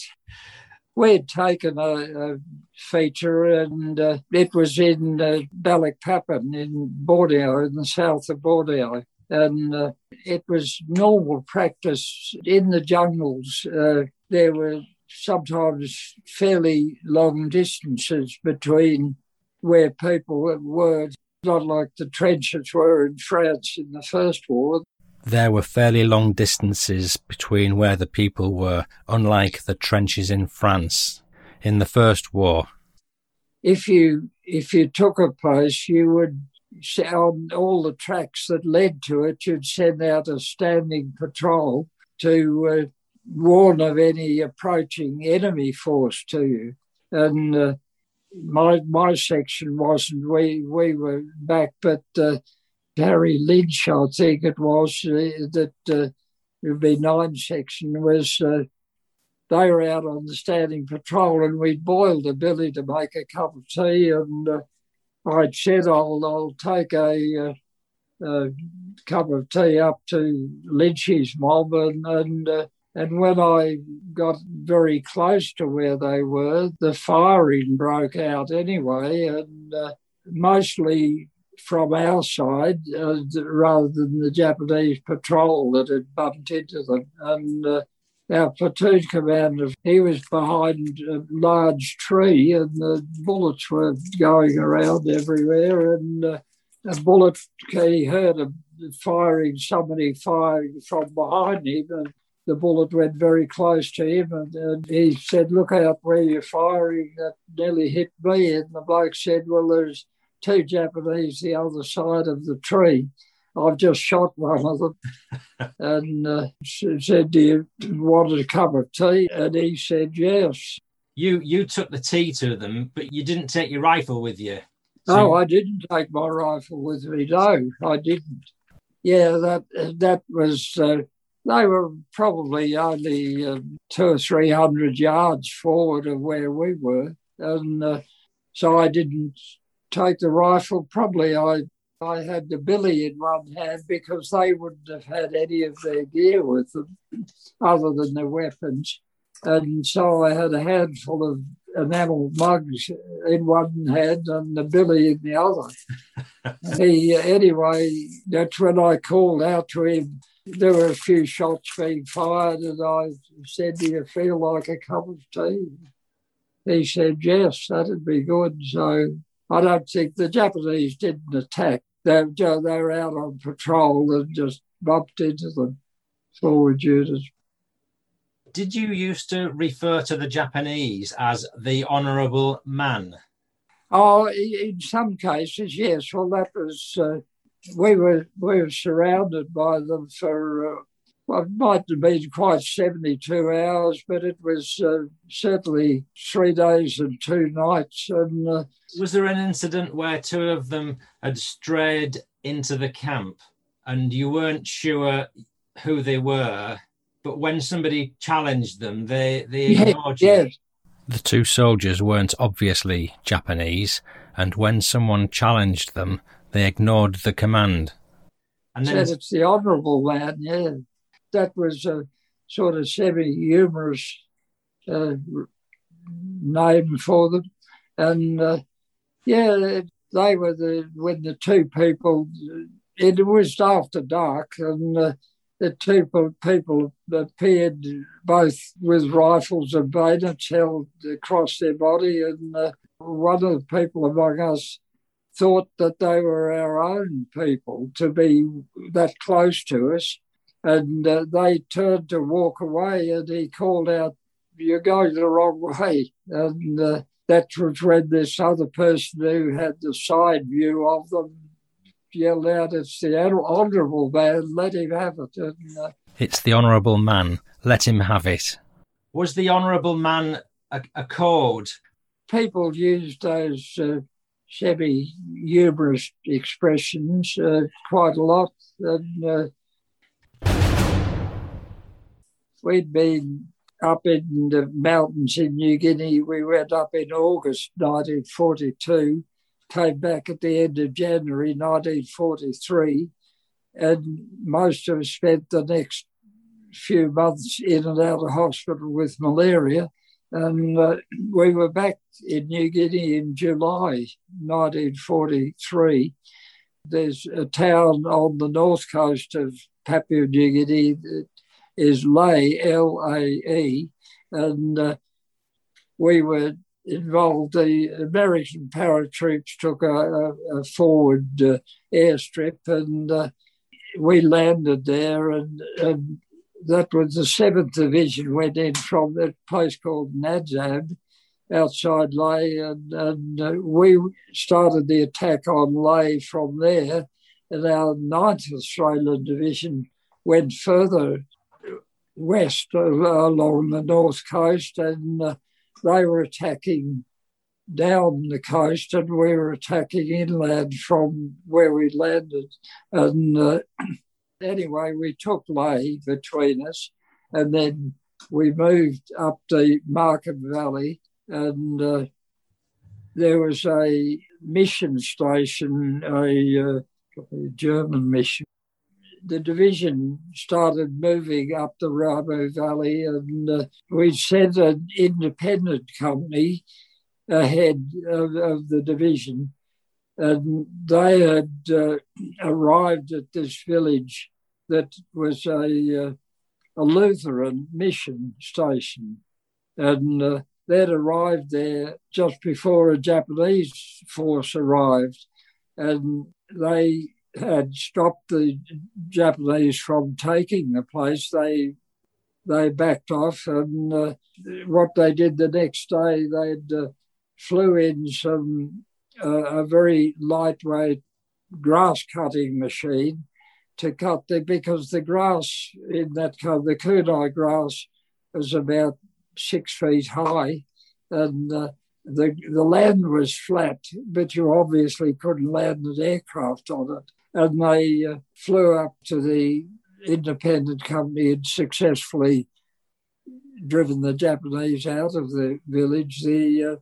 We had taken a, a feature, and uh, it was in uh, Balikpapan in Borneo, in the south of Borneo and uh, it was normal practice in the jungles. Uh, there were sometimes fairly long distances between where people were, not like the trenches were in France in the First War. There were fairly long distances between where the people were, unlike the trenches in France in the First War. If you if you took a place, you would on all the tracks that led to it, you'd send out a standing patrol to uh, warn of any approaching enemy force to you. And uh, my my section wasn't. We we were back, but uh, Harry Lynch, I think it was uh, that uh, would be nine section was. Uh, they were out on the standing patrol, and we'd boiled a billy to make a cup of tea, and I'd said I'll, I'll take a, a, a, cup of tea up to Lynchy's mob, and and, uh, and when I got very close to where they were, the firing broke out anyway, and uh, mostly from our side uh, rather than the Japanese patrol that had bumped into them, and uh, our platoon commander, he was behind a large tree and the bullets were going around everywhere. And uh, a bullet, he heard a firing, somebody firing from behind him. And the bullet went very close to him. And, and he said, Look out where you're firing. That nearly hit me. And the bloke said, Well, there's two Japanese the other side of the tree. I've just shot one of them. and uh, said, Do you want a cup of tea? And he said, Yes. You you took the tea to them, but you didn't take your rifle with you. So no, I didn't take my rifle with me. No, I didn't. Yeah, that that was. Uh, they were probably only uh, two or three hundred yards forward of where we were, and uh, so I didn't take the rifle. Probably I I had the billy in one hand because they wouldn't have had any of their gear with them other than their weapons. And so I had a handful of enamel mugs in one hand and the billy in the other. he, anyway, that's when I called out to him. There were a few shots being fired, and I said, Do you feel like a cup of tea? He said, Yes, that'd be good. So I don't think the Japanese didn't attack they, they were out on patrol and just bumped into them forward units. Did you used to refer to the Japanese as the honourable man? Oh, in some cases, yes. Well, that was uh, we were we were surrounded by them for uh, well, it might have been quite 72 hours, but it was uh, certainly three days and two nights. And uh, was there an incident where two of them had strayed into the camp and you weren't sure who they were? but when somebody challenged them, they they Yeah, ignored you. yes. The two soldiers weren't obviously Japanese, and when someone challenged them, they ignored the command. And then Said it's the honourable man, yeah. That was a sort of semi humorous uh, name for them. And uh, yeah, they were the, when the two people, it was after dark, and uh, the two pe- people appeared both with rifles and bayonets held across their body. And uh, one of the people among us thought that they were our own people to be that close to us. And uh, they turned to walk away, and he called out, You're going the wrong way. And uh, that was when this other person who had the side view of them yelled out, It's the honourable man, let him have it. And uh, It's the honourable man. Let him have it. was the honourable man a, a code? people used those semi humorous expressions uh, quite a lot. And uh, we'd been up in the mountains in New Guinea. We went up in August 1942, came back at the end of January 1943, and most of us spent the next few months in and out of hospital with malaria. And uh, we were back in New Guinea in July 1943. There's a town on the north coast of Papua New Guinea that is Lae, L A E, and uh, we were involved. The American paratroops took a, a, a forward uh, airstrip and uh, we landed there and, and that was the seventh division went in from that place called Nadzab outside Lae, and, and uh, we started the attack on Lae from there. And our 9th Australian Division went further west uh, along the north coast, and uh, they were attacking down the coast, and we were attacking inland from where we landed. And uh, anyway, we took Lae between us, and then we moved up the Markham Valley, and uh, there was a mission station, a, uh, a German mission. The division started moving up the Ramu Valley, and uh, we sent an independent company ahead of, of the division and they had uh, arrived at this village that was a, uh, a Lutheran mission station, and uh, they'd arrived there just before a Japanese force arrived, and they had stopped the Japanese from taking the place. They they backed off, and uh, what they did the next day, they'd uh, flew in some a very lightweight grass cutting machine to cut the because the grass in that kind the kunai grass was about six feet high, and uh, the the land was flat, but you obviously couldn't land an aircraft on it. And they uh, flew up to the independent company and successfully driven the Japanese out of the village. The uh,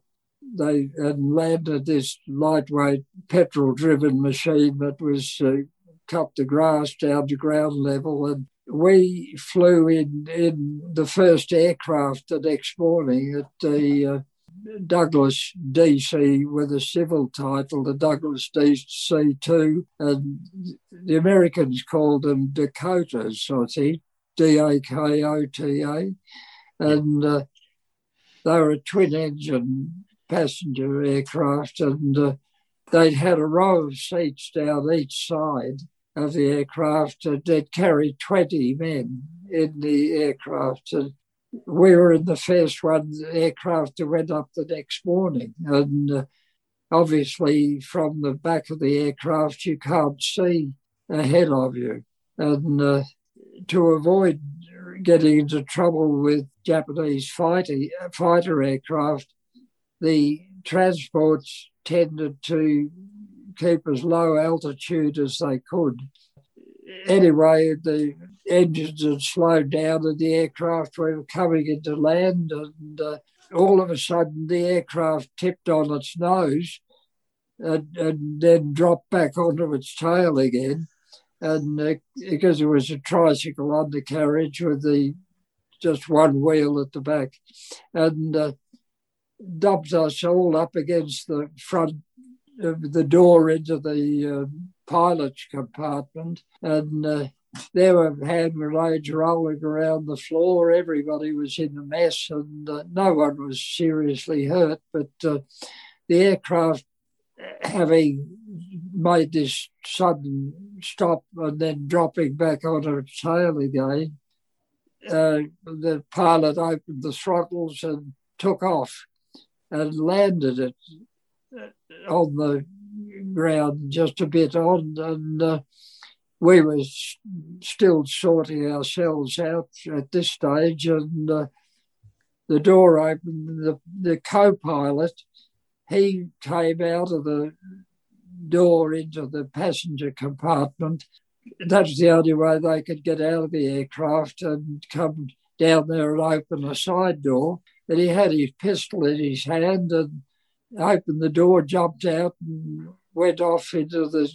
they had landed this lightweight petrol driven machine that was uh, cut the grass down to ground level and we flew in in the first aircraft the next morning at the uh, Douglas DC with a civil title, the Douglas DC 2, and the Americans called them Dakotas, I think, D A K O T A. And uh, they were a twin engine passenger aircraft, and uh, they'd had a row of seats down each side of the aircraft. Uh, they'd carry 20 men in the aircraft. And we were in the first one aircraft that went up the next morning. And uh, obviously, from the back of the aircraft, you can't see ahead of you. And uh, to avoid getting into trouble with Japanese fighter, fighter aircraft, the transports tended to keep as low altitude as they could. anyway, the engines had slowed down and the aircraft were coming into land, and uh, all of a sudden the aircraft tipped on its nose and, and then dropped back onto its tail again. And uh, because it was a tricycle undercarriage with the just one wheel at the back, and uh, dumped us all up against the front of the door into the uh, pilot's compartment, and uh, there were hand grenades rolling around the floor. Everybody was in a mess, and uh, no one was seriously hurt. But uh, the aircraft, having made this sudden stop and then dropping back onto its tail again, uh, the pilot opened the throttles and took off and landed it uh, on the ground just a bit on, and uh, we were still sorting ourselves out at this stage, and uh, the door opened. The, the co-pilot, he came out of the door into the passenger compartment. That's the only way they could get out of the aircraft and come down there and open a side door. And he had his pistol in his hand and opened the door, jumped out, and went off into the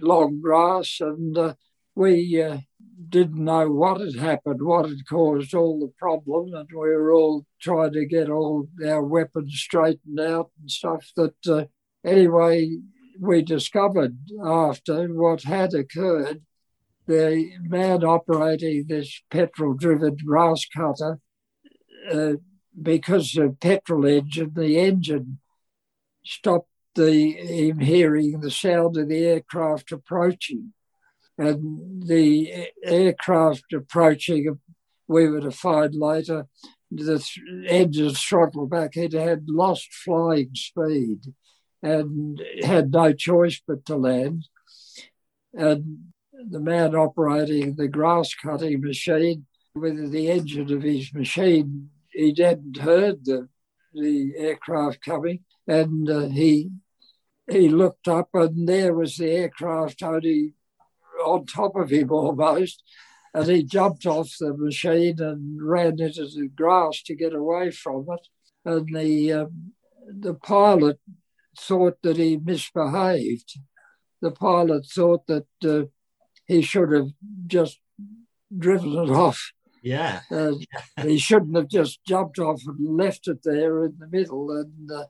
long grass. And uh, we uh, didn't know what had happened, what had caused all the problem, and we were all trying to get all our weapons straightened out and stuff. That uh, anyway, we discovered after what had occurred. The man operating this petrol-driven grass cutter, uh, because of petrol engine, the engine stopped the him hearing the sound of the aircraft approaching, and the aircraft approaching. We were to find later the engine throttled back. It had lost flying speed and had no choice but to land. And the man operating the grass cutting machine, with the engine of his machine, he hadn't heard the, the aircraft coming and uh, he he looked up and there was the aircraft only on top of him almost. And he jumped off the machine and ran into the grass to get away from it. And the um, the pilot thought that he misbehaved. The pilot thought that uh, he should have just driven it off yeah. Uh, he shouldn't have just jumped off and left it there in the middle and uh,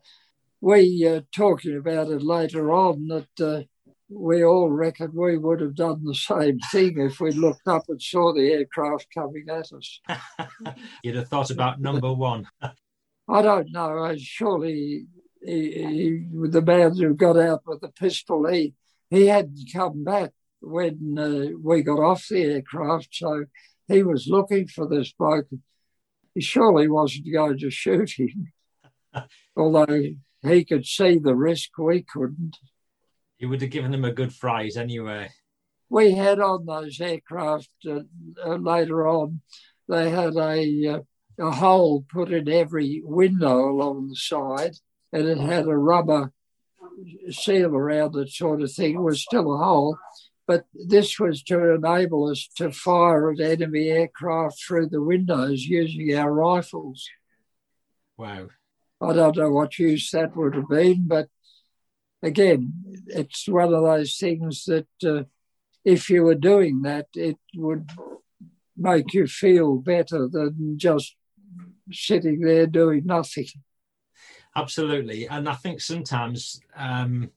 we uh, talking about it later on that uh, we all reckon we would have done the same thing if we looked up and saw the aircraft coming at us. You'd have thought about number one. I don't know. I surely he, he, the man who got out with the pistol, he he hadn't come back when uh, we got off the aircraft, so he was looking for this bloke. He surely wasn't going to shoot him, although he could see the risk, we couldn't. You would have given them a good fright anyway. We had on those aircraft uh, uh, later on, they had a, uh, a hole put in every window along the side, and it had a rubber seal around it, sort of thing. It was still a hole, but this was to enable us to fire at enemy aircraft through the windows using our rifles. Wow. I don't know what use that would have been, but again, it's one of those things that uh, if you were doing that, it would make you feel better than just sitting there doing nothing. Absolutely. And I think sometimes um,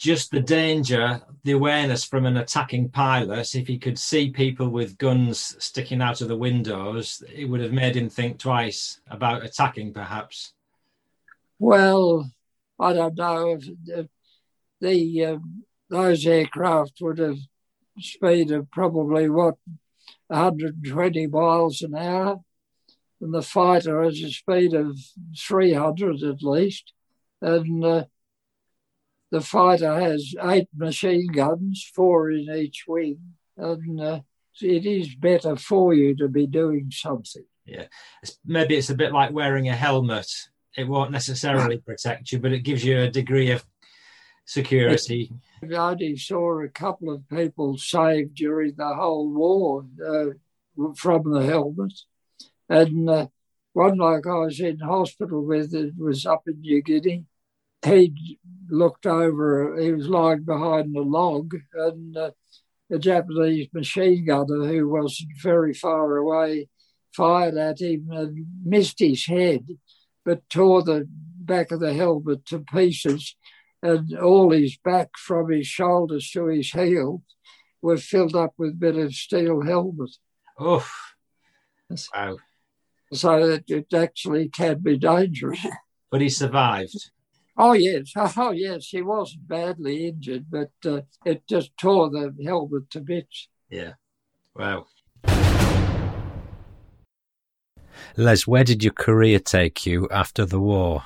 just the danger, the awareness from an attacking pilot, if he could see people with guns sticking out of the windows, it would have made him think twice about attacking, perhaps. Well, I don't know if, if the uh, those aircraft would have speed of probably what 120 miles an hour, and the fighter has a speed of 300 at least, and uh, the fighter has eight machine guns, four in each wing, and uh, it is better for you to be doing something. Yeah, it's, maybe it's a bit like wearing a helmet. It won't necessarily protect you, but it gives you a degree of security. I only saw a couple of people saved during the whole war uh, from the helmet. And uh, one like I was in hospital with it was up in New Guinea. He looked over, he was lying behind a log, and uh, a Japanese machine gunner who was very far away fired at him and missed his head, but tore the back of the helmet to pieces, and all his back from his shoulders to his heel were filled up with bit of steel helmet. Oh, wow. So that it actually can be dangerous. But he survived. Oh yes, oh yes, he wasn't badly injured, but uh, it just tore the helmet to bits. Yeah. Wow. Les, where did your career take you after the war?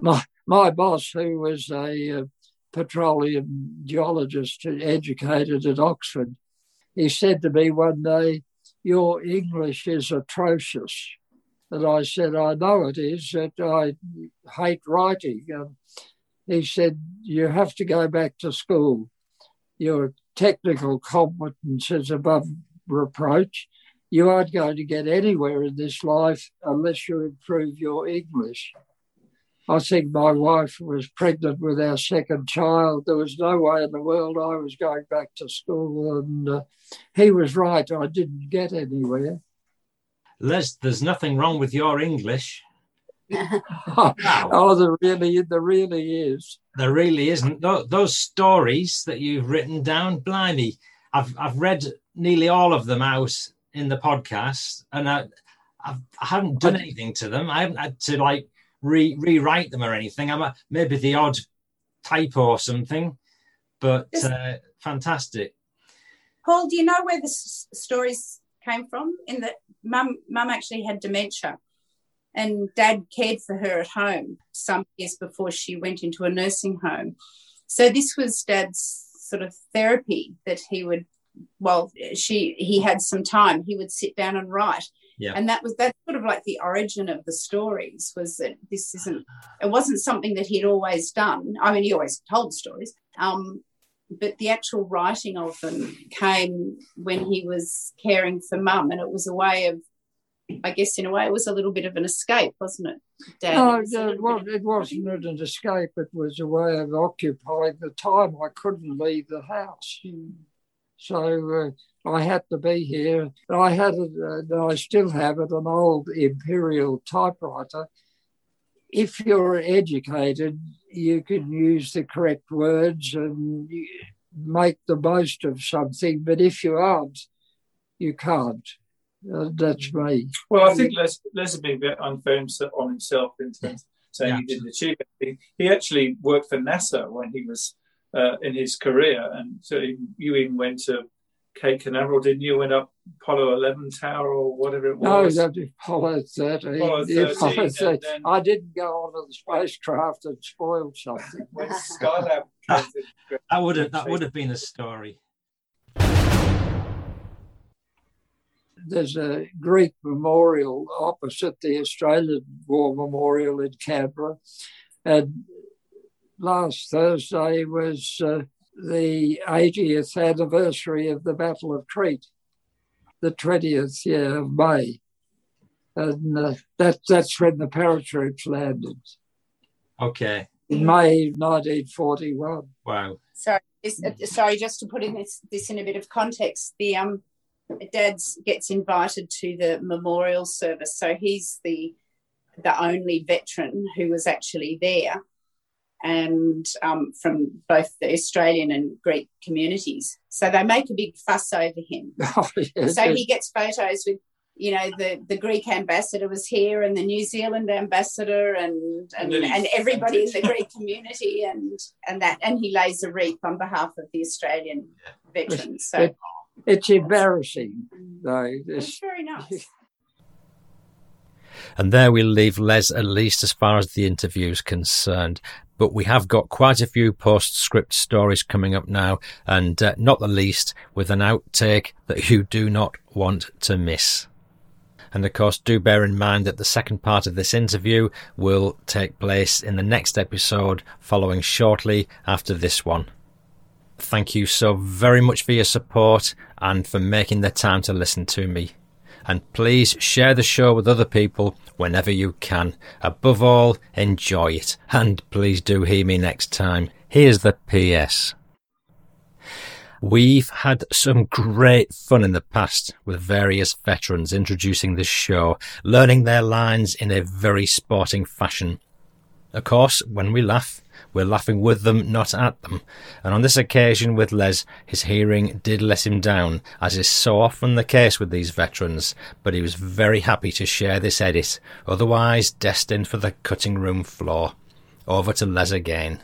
My my boss, who was a uh, petroleum geologist educated at Oxford, he said to me one day, "Your English is atrocious." And I said, I know it is, that I hate writing. And he said, You have to go back to school. Your technical competence is above reproach. You aren't going to get anywhere in this life unless you improve your English. I think my wife was pregnant with our second child. There was no way in the world I was going back to school. And uh, he was right. I didn't get anywhere. Les, there's nothing wrong with your English. oh, there really, there really is. There really isn't. Those stories that you've written down, blimey, I've I've read nearly all of them out in the podcast, and I, I've, I haven't done anything to them. I haven't had to like re, rewrite them or anything. I'm a, maybe the odd typo or something, but uh, fantastic. Paul, do you know where the s- stories came from? In that mum, mum actually had dementia, and dad cared for her at home some years before she went into a nursing home. So this was dad's sort of therapy that he would well she he had some time he would sit down and write yeah. and that was that's sort of like the origin of the stories was that this isn't it wasn't something that he'd always done i mean he always told stories um, but the actual writing of them came when he was caring for mum and it was a way of I guess in a way it was a little bit of an escape, wasn't it, Dad? No, it, was it, well, it wasn't an escape. It was a way of occupying the time I couldn't leave the house. So uh, I had to be here. I had, a, uh, I still have it, an old imperial typewriter. If you're educated, you can use the correct words and make the most of something. But if you aren't, you can't. Uh, that's me. Well, I think Les, Les has been a bit unfair on himself in terms of saying Yeah. he didn't achieve anything. He actually worked for NASA when he was uh, in his career, and so he- you even went to Cape Canaveral, didn't you? Went up Apollo 11 Tower or whatever it No, was. that Apollo 13. Apollo 13, Apollo 13. then- I didn't go onto the spacecraft and spoil something. when Skylab That would have that would have been a story. There's a Greek memorial opposite the Australian War Memorial in Canberra. And last Thursday was uh, the 80th anniversary of the Battle of Crete, the 20th year of May. And uh, that, that's when the paratroops landed Okay. in May 1941. Wow. sorry, this, uh, sorry, just to put in this, this in a bit of context, the um, dad's gets invited to the memorial service, so he's the the only veteran who was actually there, and um, from both the Australian and Greek communities. So they make a big fuss over him. Oh, yes, so yes. he gets photos with you know the the greek ambassador was here and the new zealand ambassador and and, And and everybody in the greek community and and that and he lays a wreath on behalf of the australian veterans so It- it's embarrassing, though. it's This, very nice And there we'll leave Les, at least as far as the interview is concerned. But we have got quite a few postscript stories coming up now, and uh, not the least with an outtake that you do not want to miss. And of course, do bear in mind that the second part of this interview will take place in the next episode following shortly after this one. Thank you so very much for your support and for making the time to listen to me. And please share the show with other people whenever you can. Above all, enjoy it. And please do hear me next time. Here's the PS. We've had some great fun in the past with various veterans introducing this show, learning their lines in a very sporting fashion. Of course, when we laugh, we're laughing with them, not at them. And on this occasion with Les, his hearing did let him down, as is so often the case with these veterans, but he was very happy to share this edit, otherwise destined for the cutting room floor. Over to Les again.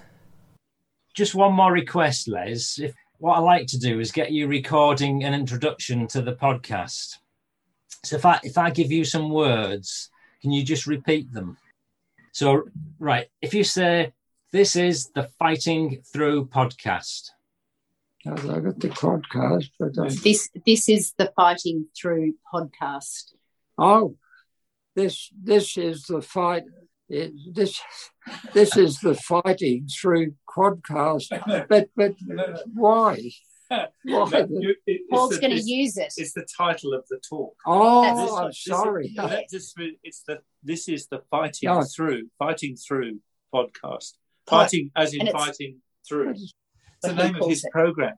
Just one more request, Les. If what I like to do is get you recording an introduction to the podcast. So if I if I give you some words, can you just repeat them? So right, if you say this is the Fighting Through podcast. I got the podcast, but I... This this is the Fighting Through podcast. Oh, this this is the fight. It, this this is the fighting through podcast. But but why? Why? Paul's going to use it. It's the title of the talk. Oh, I'm sorry. This, this, it's the this is the fighting No. through fighting through podcast. Fighting as in fighting through. It's the name of his it. program.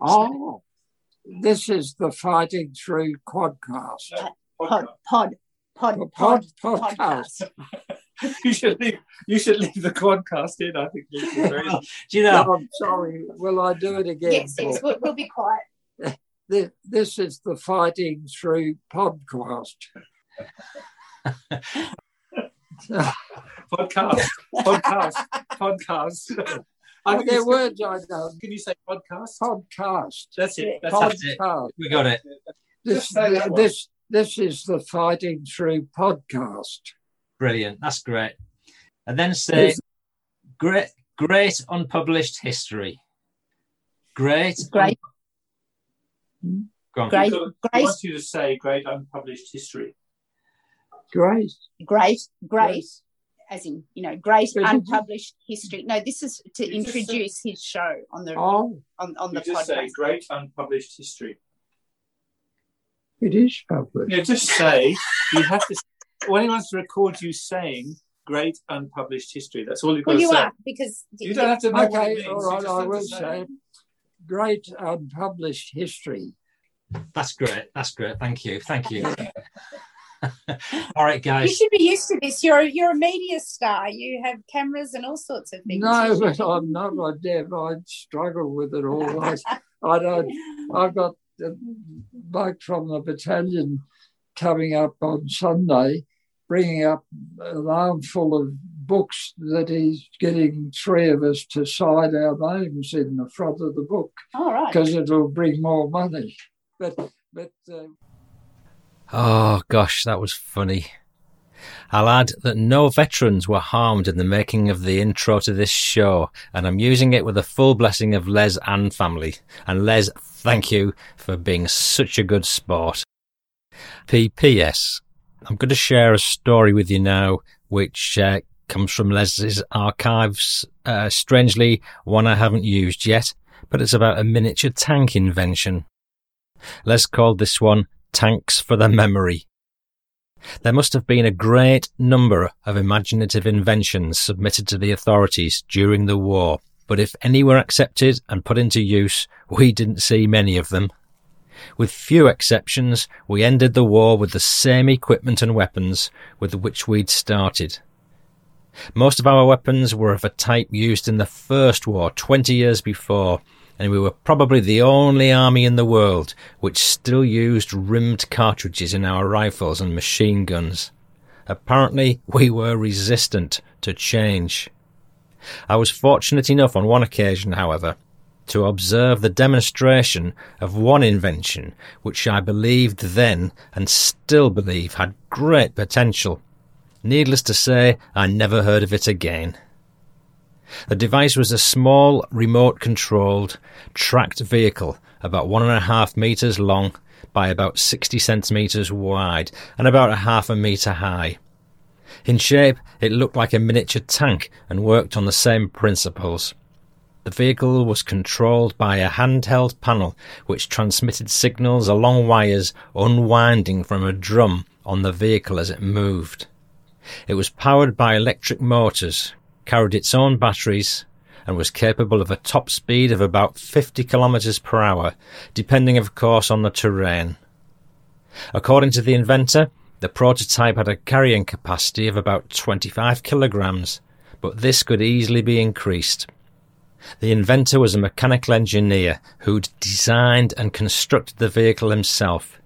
Oh, this is the fighting through quadcast. Pod, pod, pod, Pod- pod, podcast. podcast. you should leave. You should leave the quadcast in. I think. Very, oh, Do you know? No, I'm sorry. Will I do it again? Yes, yes, we'll, we'll be quiet. This, this is the fighting through podcast. Podcast, podcast, podcast. I think they're it's- words Can you say podcast? Podcast. That's it. That's Pod- it. it. Podcast. We got it. This, Just say that one. this, this is the fighting through podcast. Brilliant. That's great. And then say Yes. great, great unpublished history. Great. Great. Go on. Great, I want you to say great unpublished history. Great. great, great, as in, you know, great unpublished history. No, this is to You just introduce his show on the Oh, on, on You the just say great unpublished history. it is published. Yeah, just say you have to. When he wants to record you saying great unpublished history, that's all you've got Well, to you say. are because You don't have to know what it Okay, means. all you right, just I will say say great unpublished history. That's great. That's great. Thank you. Thank you. All right, guys. you should be used to this. You're you're a media star. You have cameras and all sorts of things. No, but I'm not. I never. I struggle with it all. I, I don't. I've got the bloke from the battalion coming up on Sunday, bringing up an armful of books that he's getting three of us to sign our names in the front of the book All right. because it'll bring more money. But but uh, Oh gosh, that was funny. I'll add that no veterans were harmed in the making of the intro to this show, and I'm using it with the full blessing of Les and family. And Les, thank you for being such a good sport. PPS. I'm going to share a story with you now, which uh, comes from Les's archives. Uh, strangely, one I haven't used yet, but it's about a miniature tank invention. Les called this one Tanks for the Memory. There must have been a great number of imaginative inventions submitted to the authorities during the war, but if any were accepted and put into use, we didn't see many of them. With few exceptions, we ended the war with the same equipment and weapons with which we'd started. Most of our weapons were of a type used in the First War 20 years before, and we were probably the only army in the world which still used rimmed cartridges in our rifles and machine guns. Apparently, we were resistant to change. I was fortunate enough on one occasion, however, to observe the demonstration of one invention which I believed then and still believe had great potential. Needless to say, I never heard of it again. The device was a small, remote controlled, tracked vehicle about one and a half metres long by about 60 centimetres wide and about a half a metre high. In shape, it looked like a miniature tank and worked on the same principles. The vehicle was controlled by a handheld panel which transmitted signals along wires unwinding from a drum on the vehicle as it moved. It was powered by electric motors, carried its own batteries, and was capable of a top speed of about 50 kilometers per hour, depending of course on the terrain. According to the inventor, the prototype had a carrying capacity of about 25 kilograms, but this could easily be increased. The inventor was a mechanical engineer who'd designed and constructed the vehicle himself.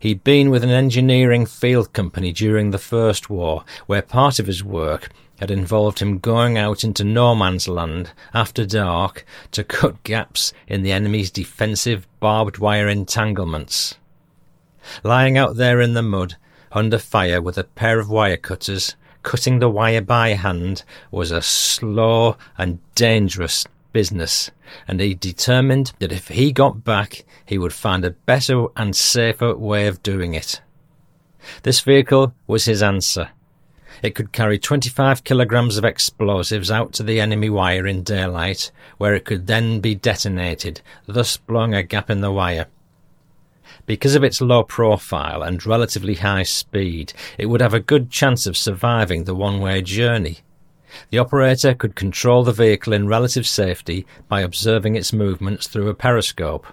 He'd been with an engineering field company during the First War, where part of his work had involved him going out into no man's land after dark to cut gaps in the enemy's defensive barbed wire entanglements. Lying out there in the mud, under fire with a pair of wire cutters, cutting the wire by hand was a slow and dangerous business, and he determined that if he got back, he would find a better and safer way of doing it. This vehicle was his answer. It could carry 25 kilograms of explosives out to the enemy wire in daylight, where it could then be detonated, thus blowing a gap in the wire. Because of its low profile and relatively high speed, it would have a good chance of surviving the one way journey. The operator could control the vehicle in relative safety by observing its movements through a periscope.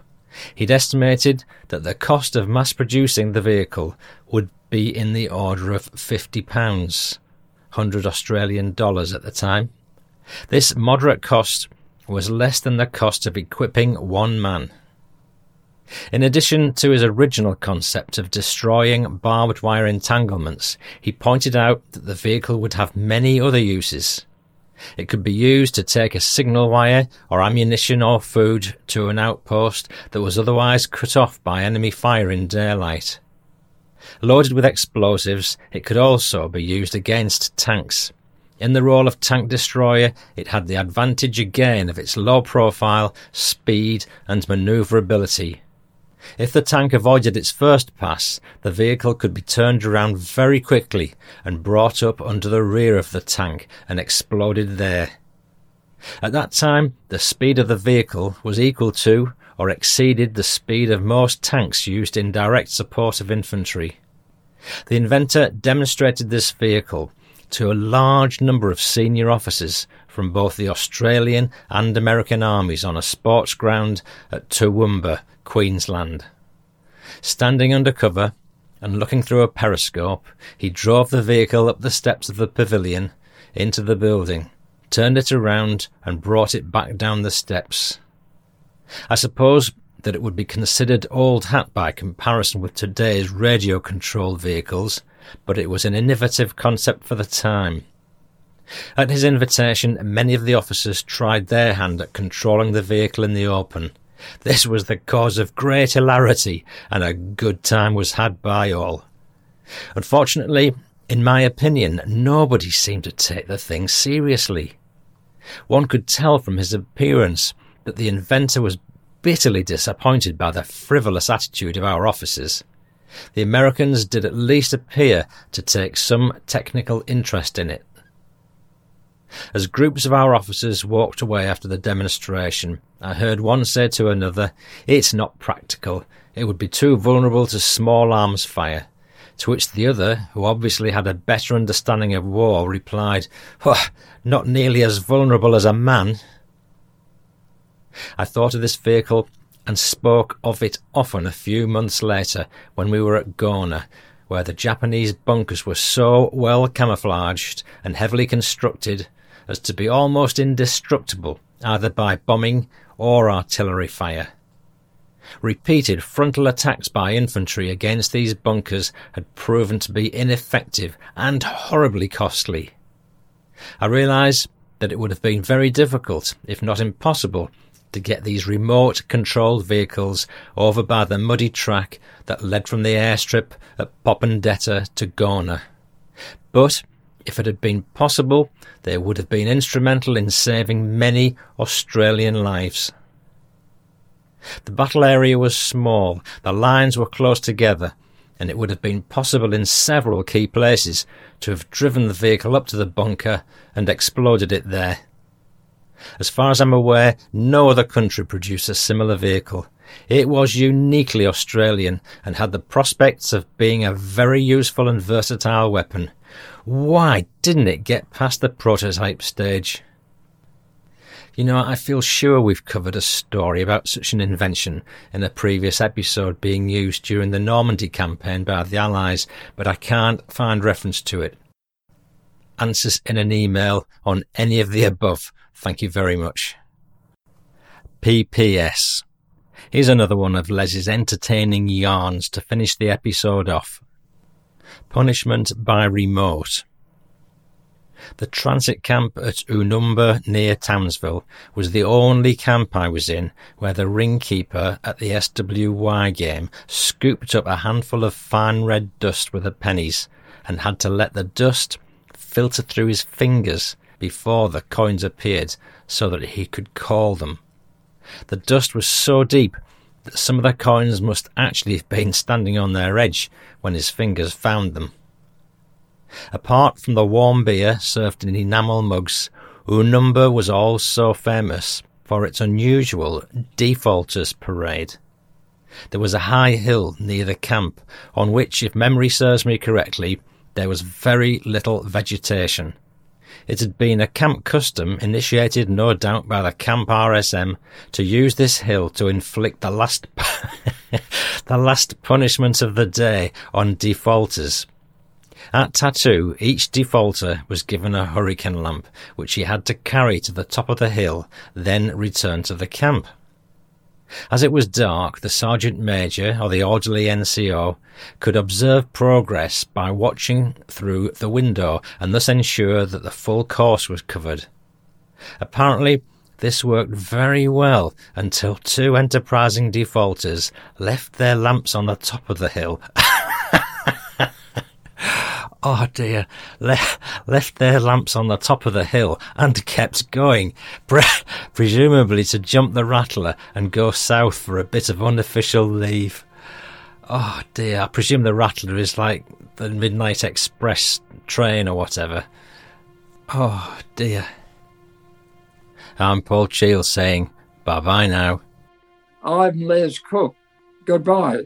He'd estimated that the cost of mass producing the vehicle would be in the order of £50, 100 Australian dollars at the time. This moderate cost was less than the cost of equipping one man. In addition to his original concept of destroying barbed wire entanglements, he pointed out that the vehicle would have many other uses. It could be used to take a signal wire or ammunition or food to an outpost that was otherwise cut off by enemy fire in daylight. Loaded with explosives, it could also be used against tanks. In the role of tank destroyer, it had the advantage again of its low profile, speed, and manoeuvrability. If the tank avoided its first pass, the vehicle could be turned around very quickly and brought up under the rear of the tank and exploded there. At that time, the speed of the vehicle was equal to or exceeded the speed of most tanks used in direct support of infantry. The inventor demonstrated this vehicle to a large number of senior officers from both the Australian and American armies on a sports ground at Toowoomba, Queensland. Standing under cover and looking through a periscope, he drove the vehicle up the steps of the pavilion into the building, turned it around, and brought it back down the steps. I suppose that it would be considered old hat by comparison with today's radio controlled vehicles, but it was an innovative concept for the time. At his invitation, many of the officers tried their hand at controlling the vehicle in the open. This was the cause of great hilarity, and a good time was had by all. Unfortunately, in my opinion, nobody seemed to take the thing seriously. One could tell from his appearance that the inventor was bitterly disappointed by the frivolous attitude of our officers. The Americans did at least appear to take some technical interest in it. As groups of our officers walked away after the demonstration, I heard one say to another, It's not practical. It would be too vulnerable to small arms fire. To which the other, who obviously had a better understanding of war, replied, oh, Not nearly as vulnerable as a man. I thought of this vehicle and spoke of it often a few months later when we were at Gona, where the Japanese bunkers were so well camouflaged and heavily constructed as to be almost indestructible either by bombing or artillery fire. Repeated frontal attacks by infantry against these bunkers had proven to be ineffective and horribly costly. I realise that it would have been very difficult, if not impossible, to get these remote controlled vehicles over by the muddy track that led from the airstrip at Popondetta to Gona. But If it had been possible, they would have been instrumental in saving many Australian lives. The battle area was small, the lines were close together, and it would have been possible in several key places to have driven the vehicle up to the bunker and exploded it there. As far as I'm aware, no other country produced a similar vehicle. It was uniquely Australian and had the prospects of being a very useful and versatile weapon. Why didn't it get past the prototype stage? You know, I feel sure we've covered a story about such an invention in a previous episode being used during the Normandy campaign by the Allies, but I can't find reference to it. Answers in an email on any of the above. Thank you very much. PPS. Here's another one of Les's entertaining yarns to finish the episode off. Punishment by remote. The transit camp at Oonoonba near Townsville was the only camp I was in where the ringkeeper at the SWY game scooped up a handful of fine red dust with the pennies and had to let the dust filter through his fingers before the coins appeared so that he could call them. The dust was so deep that some of the coins must actually have been standing on their edge when his fingers found them. Apart from the warm beer served in enamel mugs, Oonoonba was also famous for its unusual defaulters parade. There was a high hill near the camp on which, if memory serves me correctly, there was very little vegetation. It had been a camp custom, initiated no doubt by the camp RSM, to use this hill to inflict the last the last punishment of the day on defaulters. At Tattoo, each defaulter was given a hurricane lamp, which he had to carry to the top of the hill, then return to the camp. As it was dark, the sergeant major or the orderly NCO could observe progress by watching through the window and thus ensure that the full course was covered. Apparently, this worked very well until two enterprising defaulters left their lamps on the top of the hill oh dear, Le- left their lamps on the top of the hill and kept going, pre- presumably to jump the rattler and go south for a bit of unofficial leave. Oh dear, I presume the rattler is like the Midnight Express train or whatever. Oh dear. I'm Paul Cheall saying bye bye now. I'm Les Cook. Goodbye.